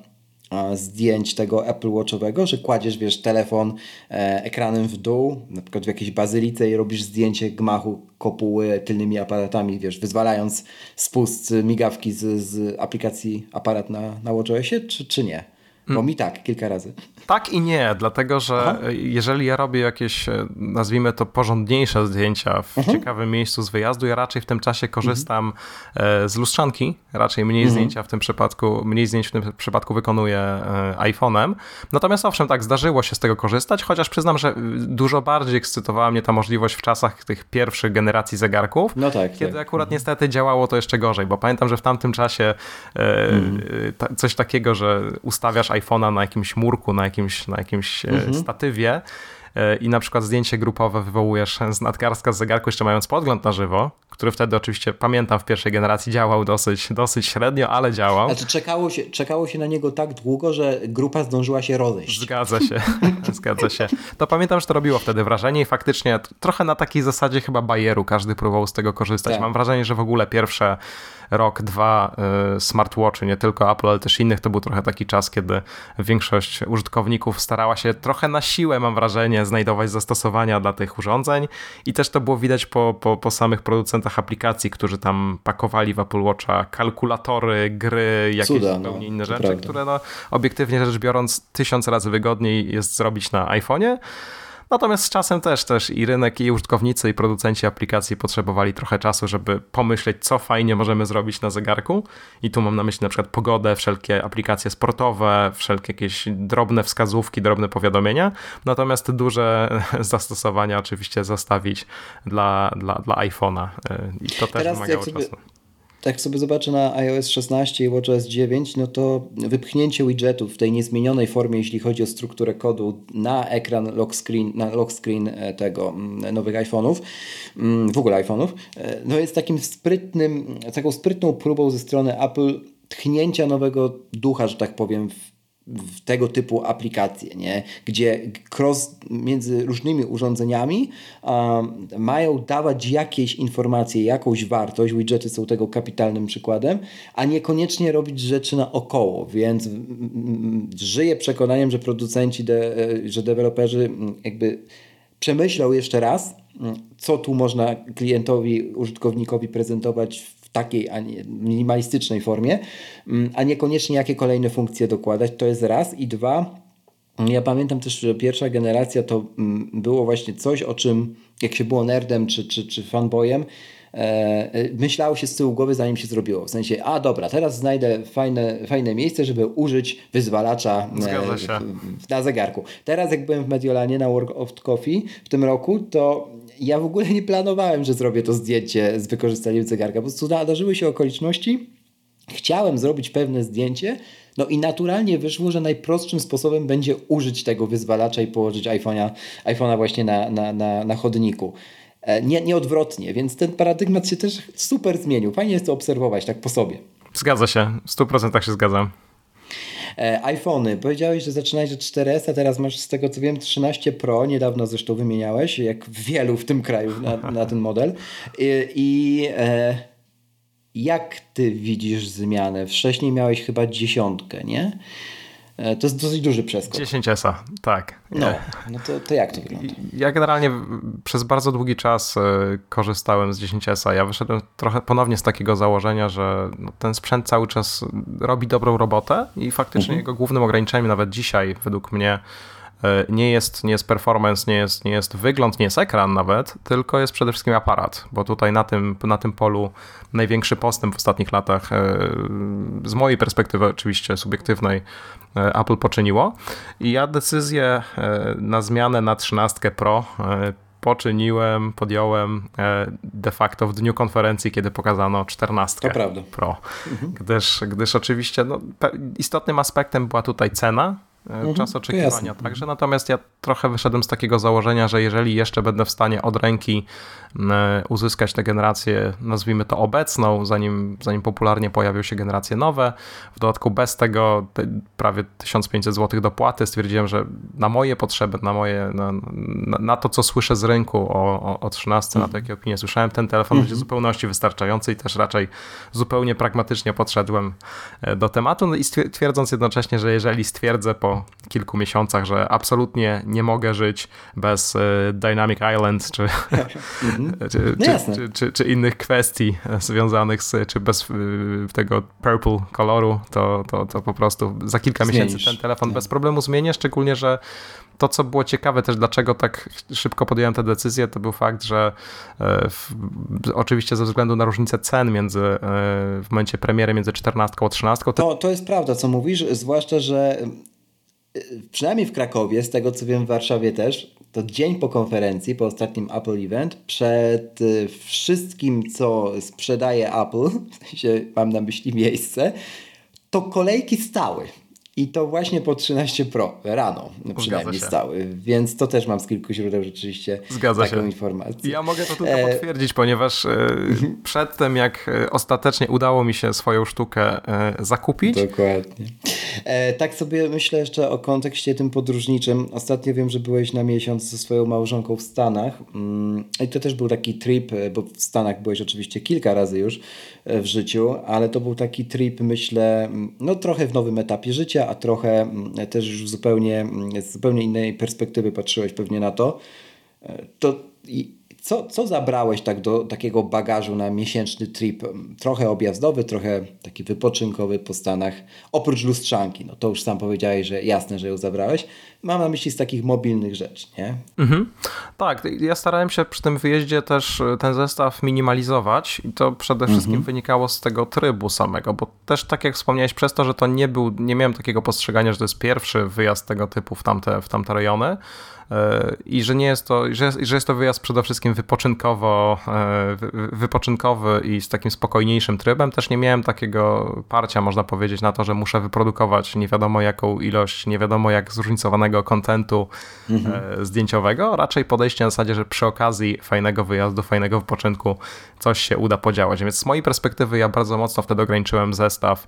zdjęć tego Apple Watchowego, że kładziesz, wiesz, telefon e, ekranem w dół, na przykład w jakiejś bazylice i robisz zdjęcie gmachu kopuły tylnymi aparatami, wiesz, wyzwalając spust migawki z, z aplikacji aparat na, na WatchOSie, czy, czy nie? Bo mm. mi tak, kilka razy. Tak i nie, dlatego że Aha. jeżeli ja robię jakieś, e, nazwijmy to, porządniejsze zdjęcia w mhm. ciekawym miejscu z wyjazdu, ja raczej w tym czasie korzystam mhm. z lustrzanki, raczej mniej mhm. zdjęcia w tym przypadku, mniej zdjęć w tym przypadku wykonuję e, iPhone'em. Natomiast owszem, tak, zdarzyło się z tego korzystać, chociaż przyznam, że dużo bardziej ekscytowała mnie ta możliwość w czasach tych pierwszych generacji zegarków, no tak, kiedy tak. akurat mhm. niestety działało to jeszcze gorzej, bo pamiętam, że w tamtym czasie mhm. coś takiego, że ustawiasz iPhone'a na jakimś murku, na jakimś, na jakimś e, mhm. statywie e, i na przykład zdjęcie grupowe wywołujesz z nadgarstka z zegarku, jeszcze mając podgląd na żywo, który wtedy oczywiście, pamiętam, w pierwszej generacji działał dosyć, dosyć średnio, ale działał. Znaczy czekało się, czekało się na niego tak długo, że grupa zdążyła się rozejść. Zgadza się, zgadza się. To pamiętam, że to robiło wtedy wrażenie i faktycznie trochę na takiej zasadzie chyba bajeru każdy próbował z tego korzystać. Tak. Mam wrażenie, że w ogóle pierwsze rok, dwa y, smartwatchy, nie tylko Apple, ale też innych, to był trochę taki czas, kiedy większość użytkowników starała się trochę na siłę, mam wrażenie, znajdować zastosowania dla tych urządzeń i też to było widać po, po, po samych producentach aplikacji, którzy tam pakowali w Apple Watcha kalkulatory, gry, jakieś Cuda, zupełnie no, inne rzeczy, prawda. które no, obiektywnie rzecz biorąc tysiąc razy wygodniej jest zrobić na iPhone'ie. Natomiast z czasem też, też i rynek, i użytkownicy, i producenci aplikacji potrzebowali trochę czasu, żeby pomyśleć, co fajnie możemy zrobić na zegarku. I tu mam na myśli na przykład pogodę, wszelkie aplikacje sportowe, wszelkie jakieś drobne wskazówki, drobne powiadomienia. Natomiast duże zastosowania oczywiście zostawić dla, dla, dla iPhone'a. I to też Teraz wymagało czasu tak sobie zobaczę na iOS 16 i WatchOS 9, no to wypchnięcie widgetów w tej niezmienionej formie, jeśli chodzi o strukturę kodu na ekran lock screen, na lock screen e, tego mm, nowych iPhone'ów, mm, w ogóle iPhone'ów, e, no jest takim sprytnym, taką sprytną próbą ze strony Apple tchnięcia nowego ducha, że tak powiem, w w tego typu aplikacje, nie? gdzie cross między różnymi urządzeniami um, mają dawać jakieś informacje, jakąś wartość. Widgety są tego kapitalnym przykładem, a niekoniecznie robić rzeczy naokoło, więc żyję przekonaniem, że producenci, de, e, że deweloperzy jakby przemyślą jeszcze raz, co tu można klientowi, użytkownikowi prezentować takiej, a nie, minimalistycznej formie, mm, a niekoniecznie jakie kolejne funkcje dokładać. To jest raz. I dwa, ja pamiętam też, że pierwsza generacja to mm, było właśnie coś, o czym jak się było nerdem czy, czy, czy fanboyem, e, e, myślało się z tyłu głowy, zanim się zrobiło. W sensie, a dobra, teraz znajdę fajne, fajne miejsce, żeby użyć wyzwalacza e, na zegarku. Teraz jak byłem w Mediolanie na World of Coffee w tym roku, to ja w ogóle nie planowałem, że zrobię to zdjęcie z wykorzystaniem zegarka. Po prostu nadarzyły się okoliczności, chciałem zrobić pewne zdjęcie, no i naturalnie wyszło, że najprostszym sposobem będzie użyć tego wyzwalacza i położyć iPhone'a, iPhone'a właśnie na, na, na, na chodniku. E, nie, nie odwrotnie, więc ten paradygmat się też super zmienił. Fajnie jest to obserwować tak po sobie. Zgadza się, w 100% się zgadzam. E, iPhony. Powiedziałeś, że zaczynałeś od 4S, a teraz masz z tego co wiem 13 Pro, niedawno zresztą wymieniałeś, jak wielu w tym kraju na, na ten model. I, i e, jak ty widzisz zmianę? Wcześniej miałeś chyba dziesiątkę, nie? E, to jest dosyć duży przeskok. 10 ESA, tak. No, no to, to jak to wygląda? Ja generalnie przez bardzo długi czas e, korzystałem z 10 ESA. Ja wyszedłem trochę ponownie z takiego założenia, że no, ten sprzęt cały czas robi dobrą robotę i faktycznie mhm. jego głównym ograniczeniem nawet dzisiaj według mnie nie jest, nie jest performance, nie jest, nie jest wygląd, nie jest ekran nawet, tylko jest przede wszystkim aparat, bo tutaj na tym, na tym polu największy postęp w ostatnich latach, e, z mojej perspektywy oczywiście subiektywnej, e, Apple poczyniło. I ja decyzję na zmianę na 13 Pro poczyniłem, podjąłem de facto w dniu konferencji, kiedy pokazano 14 Pro. Mhm. Gdyż, gdyż oczywiście no, istotnym aspektem była tutaj cena, Mhm, czas oczekiwania. Także natomiast ja trochę wyszedłem z takiego założenia, że jeżeli jeszcze będę w stanie od ręki e, uzyskać tę generację, nazwijmy to obecną, zanim, zanim popularnie pojawią się generacje nowe, w dodatku bez tego prawie 1500 zł dopłaty, stwierdziłem, że na moje potrzeby, na moje, na, na to, co słyszę z rynku o, o, o 13, na to, jakie opinie słyszałem, ten telefon będzie w mhm. zupełności wystarczający i też raczej zupełnie pragmatycznie podszedłem e, do tematu no i twierdząc jednocześnie, że jeżeli stwierdzę po kilku miesiącach, że absolutnie nie mogę żyć bez e, Dynamic Island czy, mhm. Czy, no czy, czy, czy, innych kwestii związanych z, czy bez e, tego purple koloru, to, to, to po prostu za kilka Zmienisz. miesięcy ten telefon bez problemu zmienię, szczególnie, że to, co było ciekawe też, dlaczego tak szybko podjąłem tę decyzję, to był fakt, że e, w, oczywiście ze względu na różnicę cen między w momencie premiery między 14 a 13. To... to, to jest prawda, co mówisz, zwłaszcza, że przynajmniej w Krakowie, z tego co wiem w Warszawie też, to dzień po konferencji, po ostatnim Apple Event, przed y, wszystkim, co sprzedaje Apple, w sensie mam na myśli miejsce, to kolejki stały. I to właśnie po 13 Pro, rano przynajmniej stały, więc to też mam z kilku źródeł rzeczywiście Zgadza taką się. informację. Ja mogę to tylko e... potwierdzić, ponieważ e, mhm. przedtem jak e, ostatecznie udało mi się swoją sztukę e, zakupić. Dokładnie. tak sobie myślę jeszcze o kontekście tym podróżniczym. Ostatnio wiem, że byłeś na miesiąc ze swoją małżonką w Stanach mm, i to też był taki trip, bo w Stanach byłeś oczywiście kilka razy już w życiu, ale to był taki trip myślę, no trochę w nowym etapie życia, a trochę mm, też już zupełnie, mm, z zupełnie innej perspektywy patrzyłeś pewnie na to, e, to co, co zabrałeś tak do takiego bagażu na miesięczny trip? Trochę objazdowy, trochę taki wypoczynkowy po Stanach, oprócz lustrzanki. No to już sam powiedziałeś, że jasne, że ją zabrałeś. Mam na myśli z takich mobilnych rzeczy, nie? Mhm. Tak, ja starałem się przy tym wyjeździe też e, ten zestaw minimalizować i to przede mhm. wszystkim wynikało z tego trybu samego, bo też tak jak wspomniałeś, przez to, że to nie był, nie miałem takiego postrzegania, że to jest pierwszy wyjazd tego typu w tamte, w tamte rejony, i że nie jest to, że, że jest to wyjazd przede wszystkim wypoczynkowo, wypoczynkowy i z takim spokojniejszym trybem. Też nie miałem takiego parcia, można powiedzieć, na to, że muszę wyprodukować nie wiadomo jaką ilość, nie wiadomo jak zróżnicowanego kontentu mhm. zdjęciowego. Raczej podejście na zasadzie, że przy okazji fajnego wyjazdu, fajnego wypoczynku coś się uda podziałać. Więc z mojej perspektywy ja bardzo mocno wtedy ograniczyłem zestaw,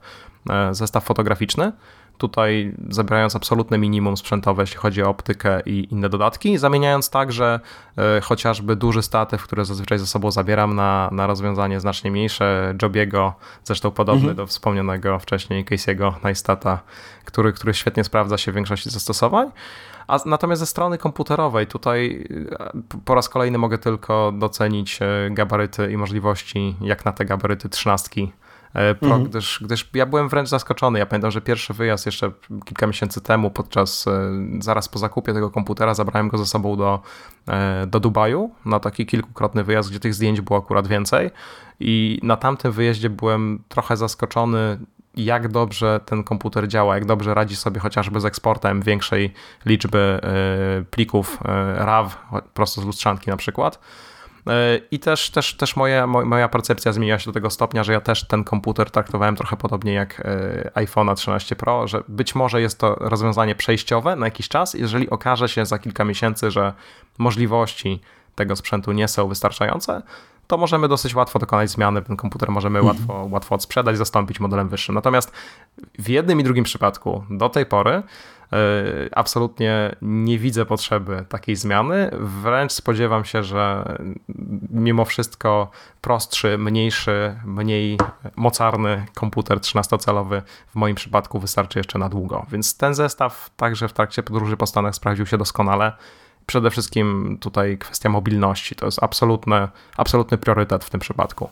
zestaw fotograficzny tutaj zabierając absolutne minimum sprzętowe, jeśli chodzi o optykę i inne dodatki, zamieniając także e, chociażby duży statyw, który zazwyczaj ze sobą zabieram na, na rozwiązanie znacznie mniejsze, Jobiego, zresztą podobny mhm. do wspomnianego wcześniej Casey'ego Neistata, który, który świetnie sprawdza się w większości zastosowań. A natomiast ze strony komputerowej tutaj e, po raz kolejny mogę tylko docenić e, gabaryty i możliwości, jak na te gabaryty trzynastki pro, mhm. gdyż, gdyż ja byłem wręcz zaskoczony. Ja pamiętam, że pierwszy wyjazd jeszcze kilka miesięcy temu, podczas e, zaraz po zakupie tego komputera, zabrałem go ze sobą do, e, do Dubaju na taki kilkukrotny wyjazd, gdzie tych zdjęć było akurat więcej. I na tamtym wyjeździe byłem trochę zaskoczony, jak dobrze ten komputer działa, jak dobrze radzi sobie chociażby z eksportem większej liczby plików RAW prosto z lustrzanki na przykład. E, I też, też, też moja, moja percepcja zmieniła się do tego stopnia, że ja też ten komputer traktowałem trochę podobnie jak e, iPhone 13 Pro, że być może jest to rozwiązanie przejściowe na jakiś czas, jeżeli okaże się za kilka miesięcy, że możliwości tego sprzętu nie są wystarczające, to możemy dosyć łatwo dokonać zmiany. Ten komputer możemy mhm. łatwo, łatwo odsprzedać, zastąpić modelem wyższym. Natomiast w jednym i drugim przypadku do tej pory absolutnie nie widzę potrzeby takiej zmiany. Wręcz spodziewam się, że mimo wszystko prostszy, mniejszy, mniej mocarny komputer 13-calowy w moim przypadku wystarczy jeszcze na długo. Więc ten zestaw także w trakcie podróży po Stanach sprawdził się doskonale. Przede wszystkim tutaj kwestia mobilności to jest absolutny, absolutny priorytet w tym przypadku.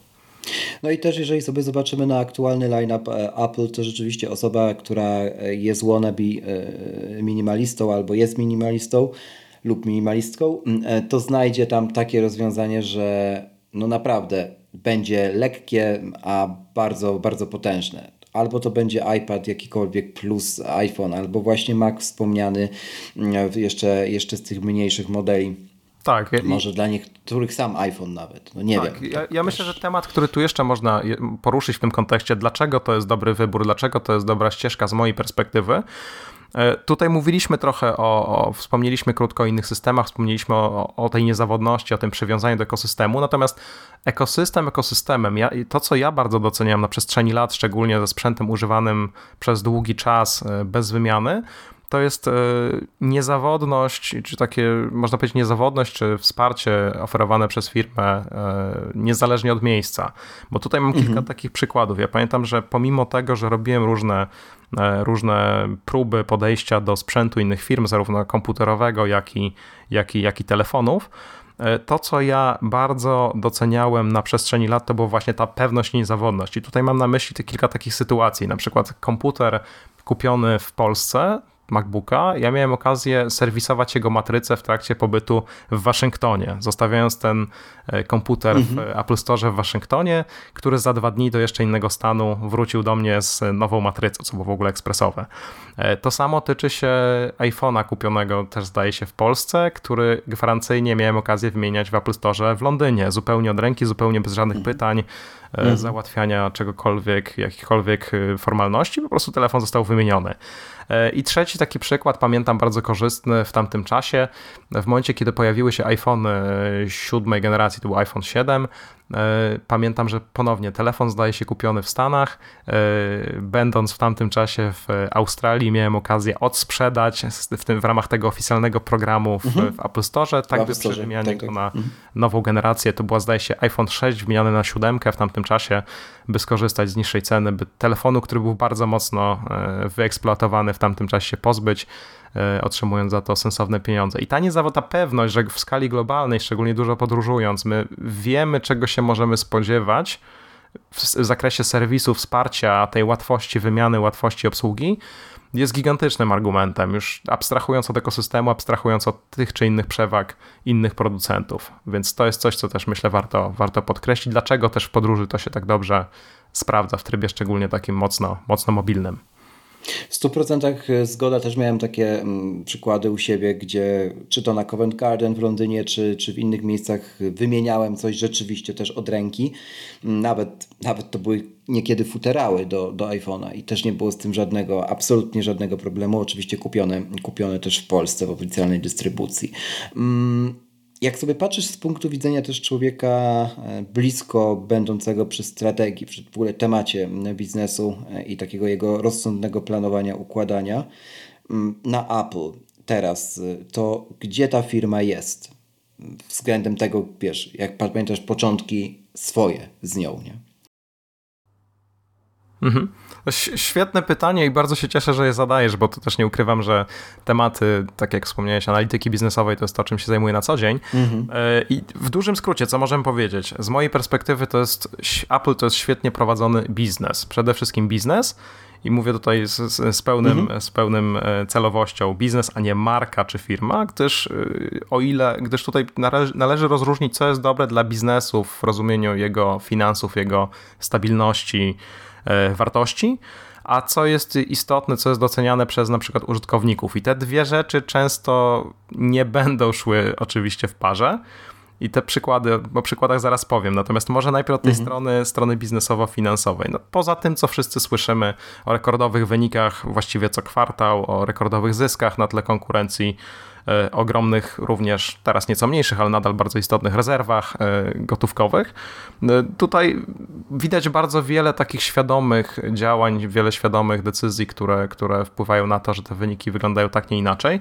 No i też jeżeli sobie zobaczymy na aktualny line-up e, Apple, to rzeczywiście osoba, która e, jest wannabe e, minimalistą albo jest minimalistą lub minimalistką, to znajdzie tam takie rozwiązanie, że no naprawdę będzie lekkie, a bardzo, bardzo potężne. Albo to będzie iPad jakikolwiek plus iPhone, albo właśnie Mac wspomniany jeszcze, jeszcze z tych mniejszych modeli tak. Może i... dla niektórych sam iPhone nawet. No nie tak, wiem. Ja, ja myślę, że temat, który tu jeszcze można poruszyć w tym kontekście, dlaczego to jest dobry wybór, dlaczego to jest dobra ścieżka z mojej perspektywy, e, Tutaj mówiliśmy trochę o, o, wspomnieliśmy krótko o innych systemach, wspomnieliśmy o, o, tej niezawodności, o tym przywiązaniu do ekosystemu, natomiast ekosystem ekosystemem, ja, to co ja bardzo doceniam na przestrzeni lat, szczególnie ze sprzętem używanym przez długi czas e, bez wymiany, to jest e, niezawodność, czy takie, można powiedzieć, niezawodność, czy wsparcie oferowane przez firmę e, niezależnie od miejsca. Bo tutaj mam kilka mhm. takich przykładów. Ja pamiętam, że pomimo tego, że robiłem różne, e, różne próby podejścia do sprzętu innych firm, zarówno komputerowego, jak i, jak i, jak i telefonów, to, co ja bardzo doceniałem na przestrzeni lat, to była właśnie ta pewność i niezawodność. I tutaj mam na myśli te kilka takich sytuacji. Na przykład komputer kupiony w Polsce MacBooka, ja miałem okazję serwisować jego matrycę w trakcie pobytu w Waszyngtonie, zostawiając ten e, komputer w mhm. Apple Store w Waszyngtonie, który za dwa dni do jeszcze innego stanu wrócił do mnie z nową matrycą, co było w ogóle ekspresowe. E, to samo tyczy się iPhone'a kupionego też zdaje się w Polsce, który gwarancyjnie miałem okazję wymieniać w Apple Store w Londynie, zupełnie od ręki, zupełnie bez żadnych mhm. pytań, e, mhm. załatwiania czegokolwiek, jakichkolwiek formalności, po prostu telefon został wymieniony. I trzeci taki przykład, pamiętam bardzo korzystny w tamtym czasie, w momencie, kiedy pojawiły się iPhone siódmej generacji, to był iPhone 7, E, pamiętam, że ponownie telefon zdaje się kupiony w Stanach. E, będąc w tamtym czasie w Australii, miałem okazję odsprzedać w, tym, w ramach tego oficjalnego programu w, mhm. w Apple Store, tak by przy wymianie tak, tak. na mhm. nową generację. To była zdaje się iPhone 6 wymieniony na siódemkę w tamtym czasie, by skorzystać z niższej ceny, by telefonu, który był bardzo mocno e, wyeksploatowany w tamtym czasie pozbyć. E, otrzymując za to sensowne pieniądze. I ta niezawodna pewność, że w skali globalnej, szczególnie dużo podróżując, my wiemy, czego się możemy spodziewać w zakresie serwisu, wsparcia, tej łatwości wymiany, łatwości obsługi, jest gigantycznym argumentem, już abstrahując od ekosystemu, abstrahując od tych czy innych przewag innych producentów. Więc to jest coś, co też myślę warto, warto podkreślić. Dlaczego też w podróży to się tak dobrze sprawdza w trybie szczególnie takim mocno, mocno mobilnym. W 100% zgoda, też miałem takie mm, przykłady u siebie, gdzie czy to na Covent Garden w Londynie, czy, czy w innych miejscach wymieniałem coś rzeczywiście też od ręki. Nawet, nawet to były niekiedy futerały do, do iPhone'a i też nie było z tym żadnego, absolutnie żadnego problemu. Oczywiście kupione, kupione też w Polsce w oficjalnej dystrybucji. Mm, jak sobie patrzysz z punktu widzenia też człowieka e, blisko będącego przy strategii, przy w ogóle temacie biznesu e, i takiego jego rozsądnego planowania, układania na Apple teraz, e, to gdzie ta firma jest względem tego, wiesz, jak pamiętasz początki swoje z nią, nie? Mhm. Świetne pytanie i bardzo się cieszę, że je zadajesz, bo to też nie ukrywam, że tematy, tak jak wspomniałeś, analityki biznesowej to jest to, czym się zajmuję na co dzień. Mhm. E, I w dużym skrócie, co możemy powiedzieć? Z mojej perspektywy to jest, Apple to jest świetnie prowadzony biznes. Przede wszystkim biznes i mówię tutaj z, z, pełnym, mhm. z pełnym e, celowością biznes, a nie marka czy firma, gdyż e, o ile, gdyż tutaj należy, należy rozróżnić, co jest dobre dla biznesu w rozumieniu jego finansów, jego stabilności, wartości, a co jest istotne, co jest doceniane przez na przykład użytkowników. I te dwie rzeczy często nie będą szły oczywiście w parze. I te przykłady, o przykładach zaraz powiem, natomiast może najpierw od tej mhm. strony, strony biznesowo-finansowej. No, poza tym, co wszyscy słyszymy o rekordowych wynikach właściwie co kwartał, o rekordowych zyskach na tle konkurencji, E, ogromnych, również teraz nieco mniejszych, ale nadal bardzo istotnych rezerwach e, gotówkowych. E, tutaj widać bardzo wiele takich świadomych działań, wiele świadomych decyzji, które, które wpływają na to, że te wyniki wyglądają tak, nie inaczej.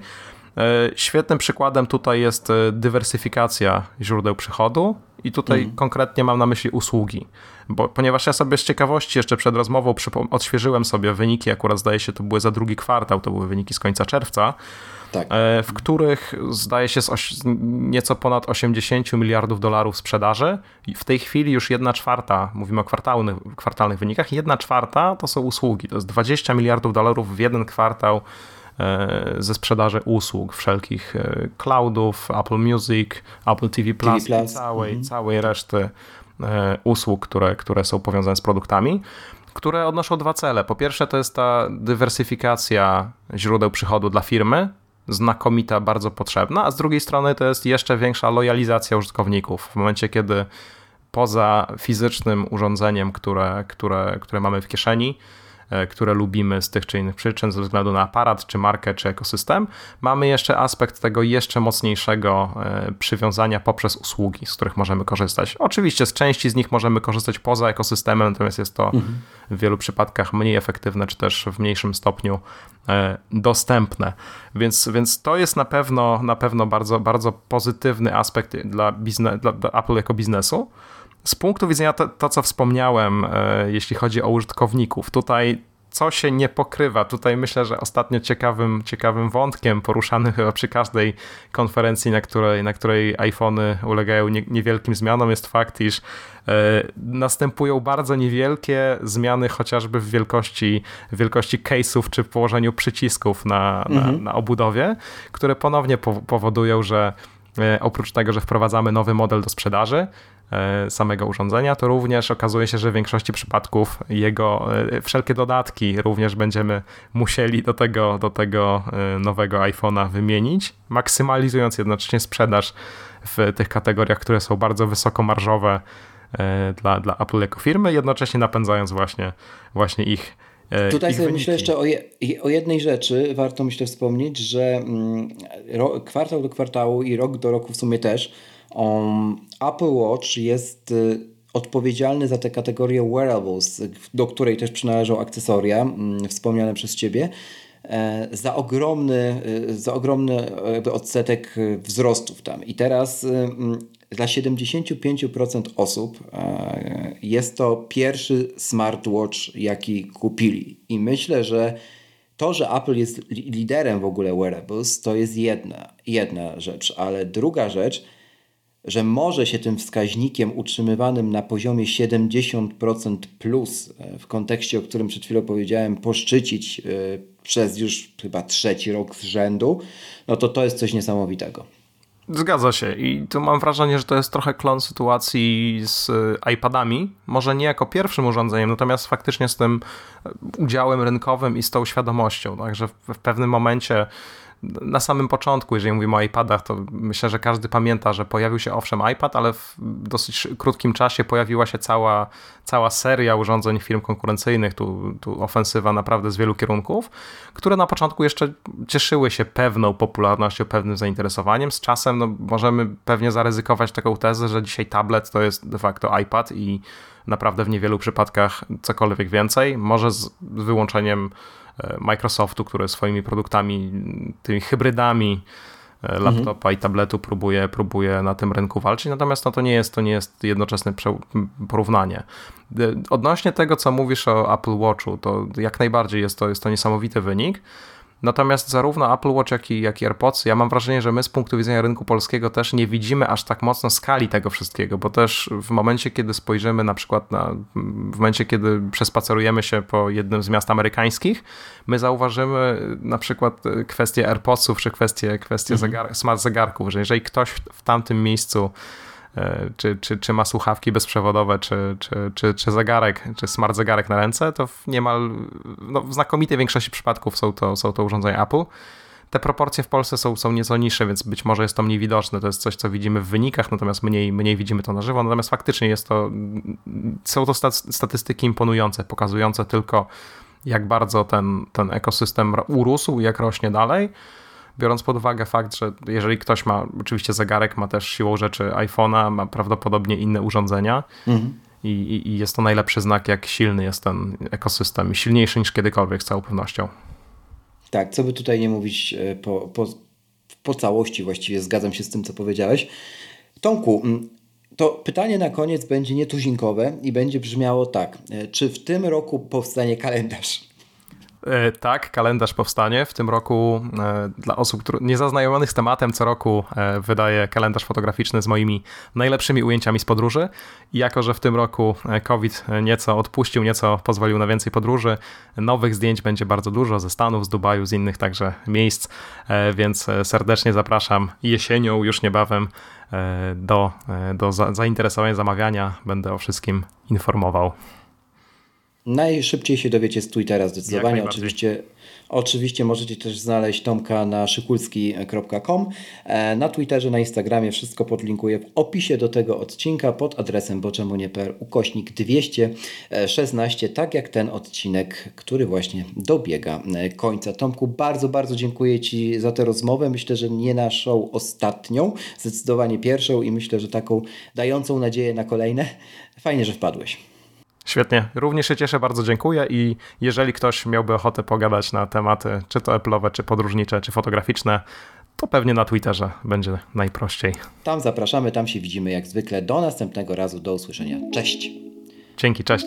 Świetnym przykładem tutaj jest dywersyfikacja źródeł przychodu i tutaj mm. konkretnie mam na myśli usługi, bo ponieważ ja sobie z ciekawości jeszcze przed rozmową odświeżyłem sobie wyniki, akurat zdaje się to były za drugi kwartał, to były wyniki z końca czerwca, tak. E, w których zdaje się z nieco ponad 80 miliardów dolarów sprzedaży. W tej chwili już jedna czwarta, mówimy o kwartalnych, kwartalnych wynikach, jedna czwarta to są usługi. To jest 20 miliardów dolarów w jeden kwartał e, ze sprzedaży usług wszelkich e, cloudów, Apple Music, Apple TV Plus, TV Plus. całej, mhm. całej reszty usług, które, które są powiązane z produktami które odnoszą dwa cele. Po pierwsze, to jest ta dywersyfikacja źródeł przychodu dla firmy, znakomita, bardzo potrzebna, a z drugiej strony to jest jeszcze większa lojalizacja użytkowników. W momencie, kiedy poza fizycznym urządzeniem, które, które, które mamy w kieszeni, E, które lubimy z tych czy innych przyczyn, ze względu na aparat, czy markę, czy ekosystem. Mamy jeszcze aspekt tego jeszcze mocniejszego e, przywiązania poprzez usługi, z których możemy korzystać. Oczywiście z części z nich możemy korzystać poza ekosystemem, natomiast jest to mhm. w wielu przypadkach mniej efektywne, czy też w mniejszym stopniu e, dostępne. Więc, więc to jest na pewno, na pewno bardzo, bardzo pozytywny aspekt dla, bizne, dla, dla Apple jako biznesu. Z punktu widzenia to, to co wspomniałem, e, jeśli chodzi o użytkowników, tutaj co się nie pokrywa. Tutaj myślę, że ostatnio ciekawym, ciekawym wątkiem poruszanym chyba przy każdej konferencji, na której, na której iPhony ulegają nie, niewielkim zmianom, jest fakt, iż e, następują bardzo niewielkie zmiany chociażby w wielkości, wielkości case'ów czy w położeniu przycisków na, mhm. na, na obudowie, które ponownie po, powodują, że e, oprócz tego, że wprowadzamy nowy model do sprzedaży, samego urządzenia, to również okazuje się, że w większości przypadków jego e, wszelkie dodatki również będziemy musieli do tego, do tego e, nowego iPhone'a wymienić, maksymalizując jednocześnie sprzedaż w tych kategoriach, które są bardzo wysoko marżowe dla, dla Apple jako firmy, jednocześnie napędzając właśnie, właśnie ich Tutaj sobie myślę jeszcze o, je, o, jednej rzeczy, warto myślę wspomnieć, że mm, kwartał do kwartału i rok do roku w sumie też Um, Apple Watch jest y, odpowiedzialny za tę kategorię wearables, do której też przynależą akcesoria mm, wspomniane przez Ciebie, e, za ogromny, y, za ogromny odsetek y, wzrostów tam. I teraz mm, dla 75% osób e, jest to pierwszy smartwatch, jaki kupili. I myślę, że to, że Apple jest liderem w ogóle wearables, to jest jedna, jedna rzecz, ale druga rzecz – że może się tym wskaźnikiem utrzymywanym na poziomie 70% plus e, w kontekście, o którym przed chwilą powiedziałem, poszczycić e, przez już chyba trzeci rok z rzędu, no to to jest coś niesamowitego. Zgadza się i tu mam wrażenie, że to jest trochę klon sytuacji z iPadami. Może nie jako pierwszym urządzeniem, natomiast faktycznie z tym udziałem rynkowym i z tą świadomością. Także w pewnym momencie na samym początku, jeżeli mówimy o iPadach, to myślę, że każdy pamięta, że pojawił się owszem iPad, ale w dosyć krótkim czasie pojawiła się cała, cała seria urządzeń firm konkurencyjnych, tu, tu ofensywa naprawdę z wielu kierunków, które na początku jeszcze cieszyły się pewną popularnością, pewnym zainteresowaniem. Z czasem no, możemy pewnie zaryzykować taką tezę, że dzisiaj tablet to jest de facto iPad i naprawdę w niewielu przypadkach cokolwiek więcej, może z wyłączeniem Microsoftu, który swoimi produktami, tymi hybrydami e, laptopa mhm. i tabletu próbuje, próbuje na tym rynku walczyć, natomiast no, to, nie jest, to nie jest jednoczesne porównanie. E, odnośnie tego, co mówisz o Apple Watchu, to jak najbardziej jest to, jest to niesamowity wynik. Natomiast zarówno Apple Watch, jak i, jak i AirPods, ja mam wrażenie, że my z punktu widzenia rynku polskiego też nie widzimy aż tak mocno skali tego wszystkiego, bo też w momencie, kiedy spojrzymy na przykład na, w momencie, kiedy przespacerujemy się po jednym z miast amerykańskich, my zauważymy na przykład kwestię AirPodsów, czy kwestię, kwestię mhm. zegar smart zegarków, że jeżeli ktoś w tamtym miejscu czy, czy, czy ma słuchawki bezprzewodowe, czy, czy, czy, czy zegarek, czy smart zegarek na ręce, to w niemal no, w znakomitej większości przypadków są to, są to urządzenia Apple. Te proporcje w Polsce są, są nieco niższe, więc być może jest to mniej widoczne. To jest coś, co widzimy w wynikach, natomiast mniej, mniej widzimy to na żywo. Natomiast faktycznie jest to, są to statystyki imponujące, pokazujące tylko, jak bardzo ten, ten ekosystem urósł i jak rośnie dalej biorąc pod uwagę fakt, że jeżeli ktoś ma oczywiście zegarek, ma też siłą rzeczy iPhone'a, ma prawdopodobnie inne urządzenia mhm. i, i, jest to najlepszy znak, jak silny jest ten ekosystem. Silniejszy niż kiedykolwiek z całą pewnością. Tak, co by tutaj nie mówić e, po, po, po całości właściwie zgadzam się z tym, co powiedziałeś. Tomku, to pytanie na koniec będzie nietuzinkowe i będzie brzmiało tak. E, czy w tym roku powstanie kalendarz? E, tak, kalendarz powstanie. W tym roku e, dla osób niezaznajomionych z tematem co roku e, wydaję kalendarz fotograficzny z moimi najlepszymi ujęciami z podróży. I jako, że w tym roku COVID nieco odpuścił, nieco pozwolił na więcej podróży, nowych zdjęć będzie bardzo dużo ze Stanów, z Dubaju, z innych także miejsc, więc serdecznie zapraszam jesienią, już niebawem do, do zainteresowania, zamawiania. Będę o wszystkim informował. Najszybciej się dowiecie z Twittera zdecydowanie. Oczywiście, oczywiście możecie też znaleźć Tomka na szykulski.com. E, na Twitterze, na Instagramie wszystko podlinkuję w opisie do tego odcinka pod adresem boczemunie.pl ukośnik 216, tak jak ten odcinek, który właśnie dobiega e, końca. Tomku, bardzo, bardzo dziękuję Ci za tę rozmowę. Myślę, że nie naszą ostatnią, zdecydowanie pierwszą i myślę, że taką dającą nadzieję na kolejne. Fajnie, że wpadłeś. Świetnie, również się cieszę, bardzo dziękuję i jeżeli ktoś miałby ochotę pogadać na tematy czy to Apple'owe, czy podróżnicze, czy fotograficzne, to pewnie na Twitterze będzie najprościej. Tam zapraszamy, tam się widzimy jak zwykle. Do następnego razu, do usłyszenia. Cześć. Dzięki, cześć.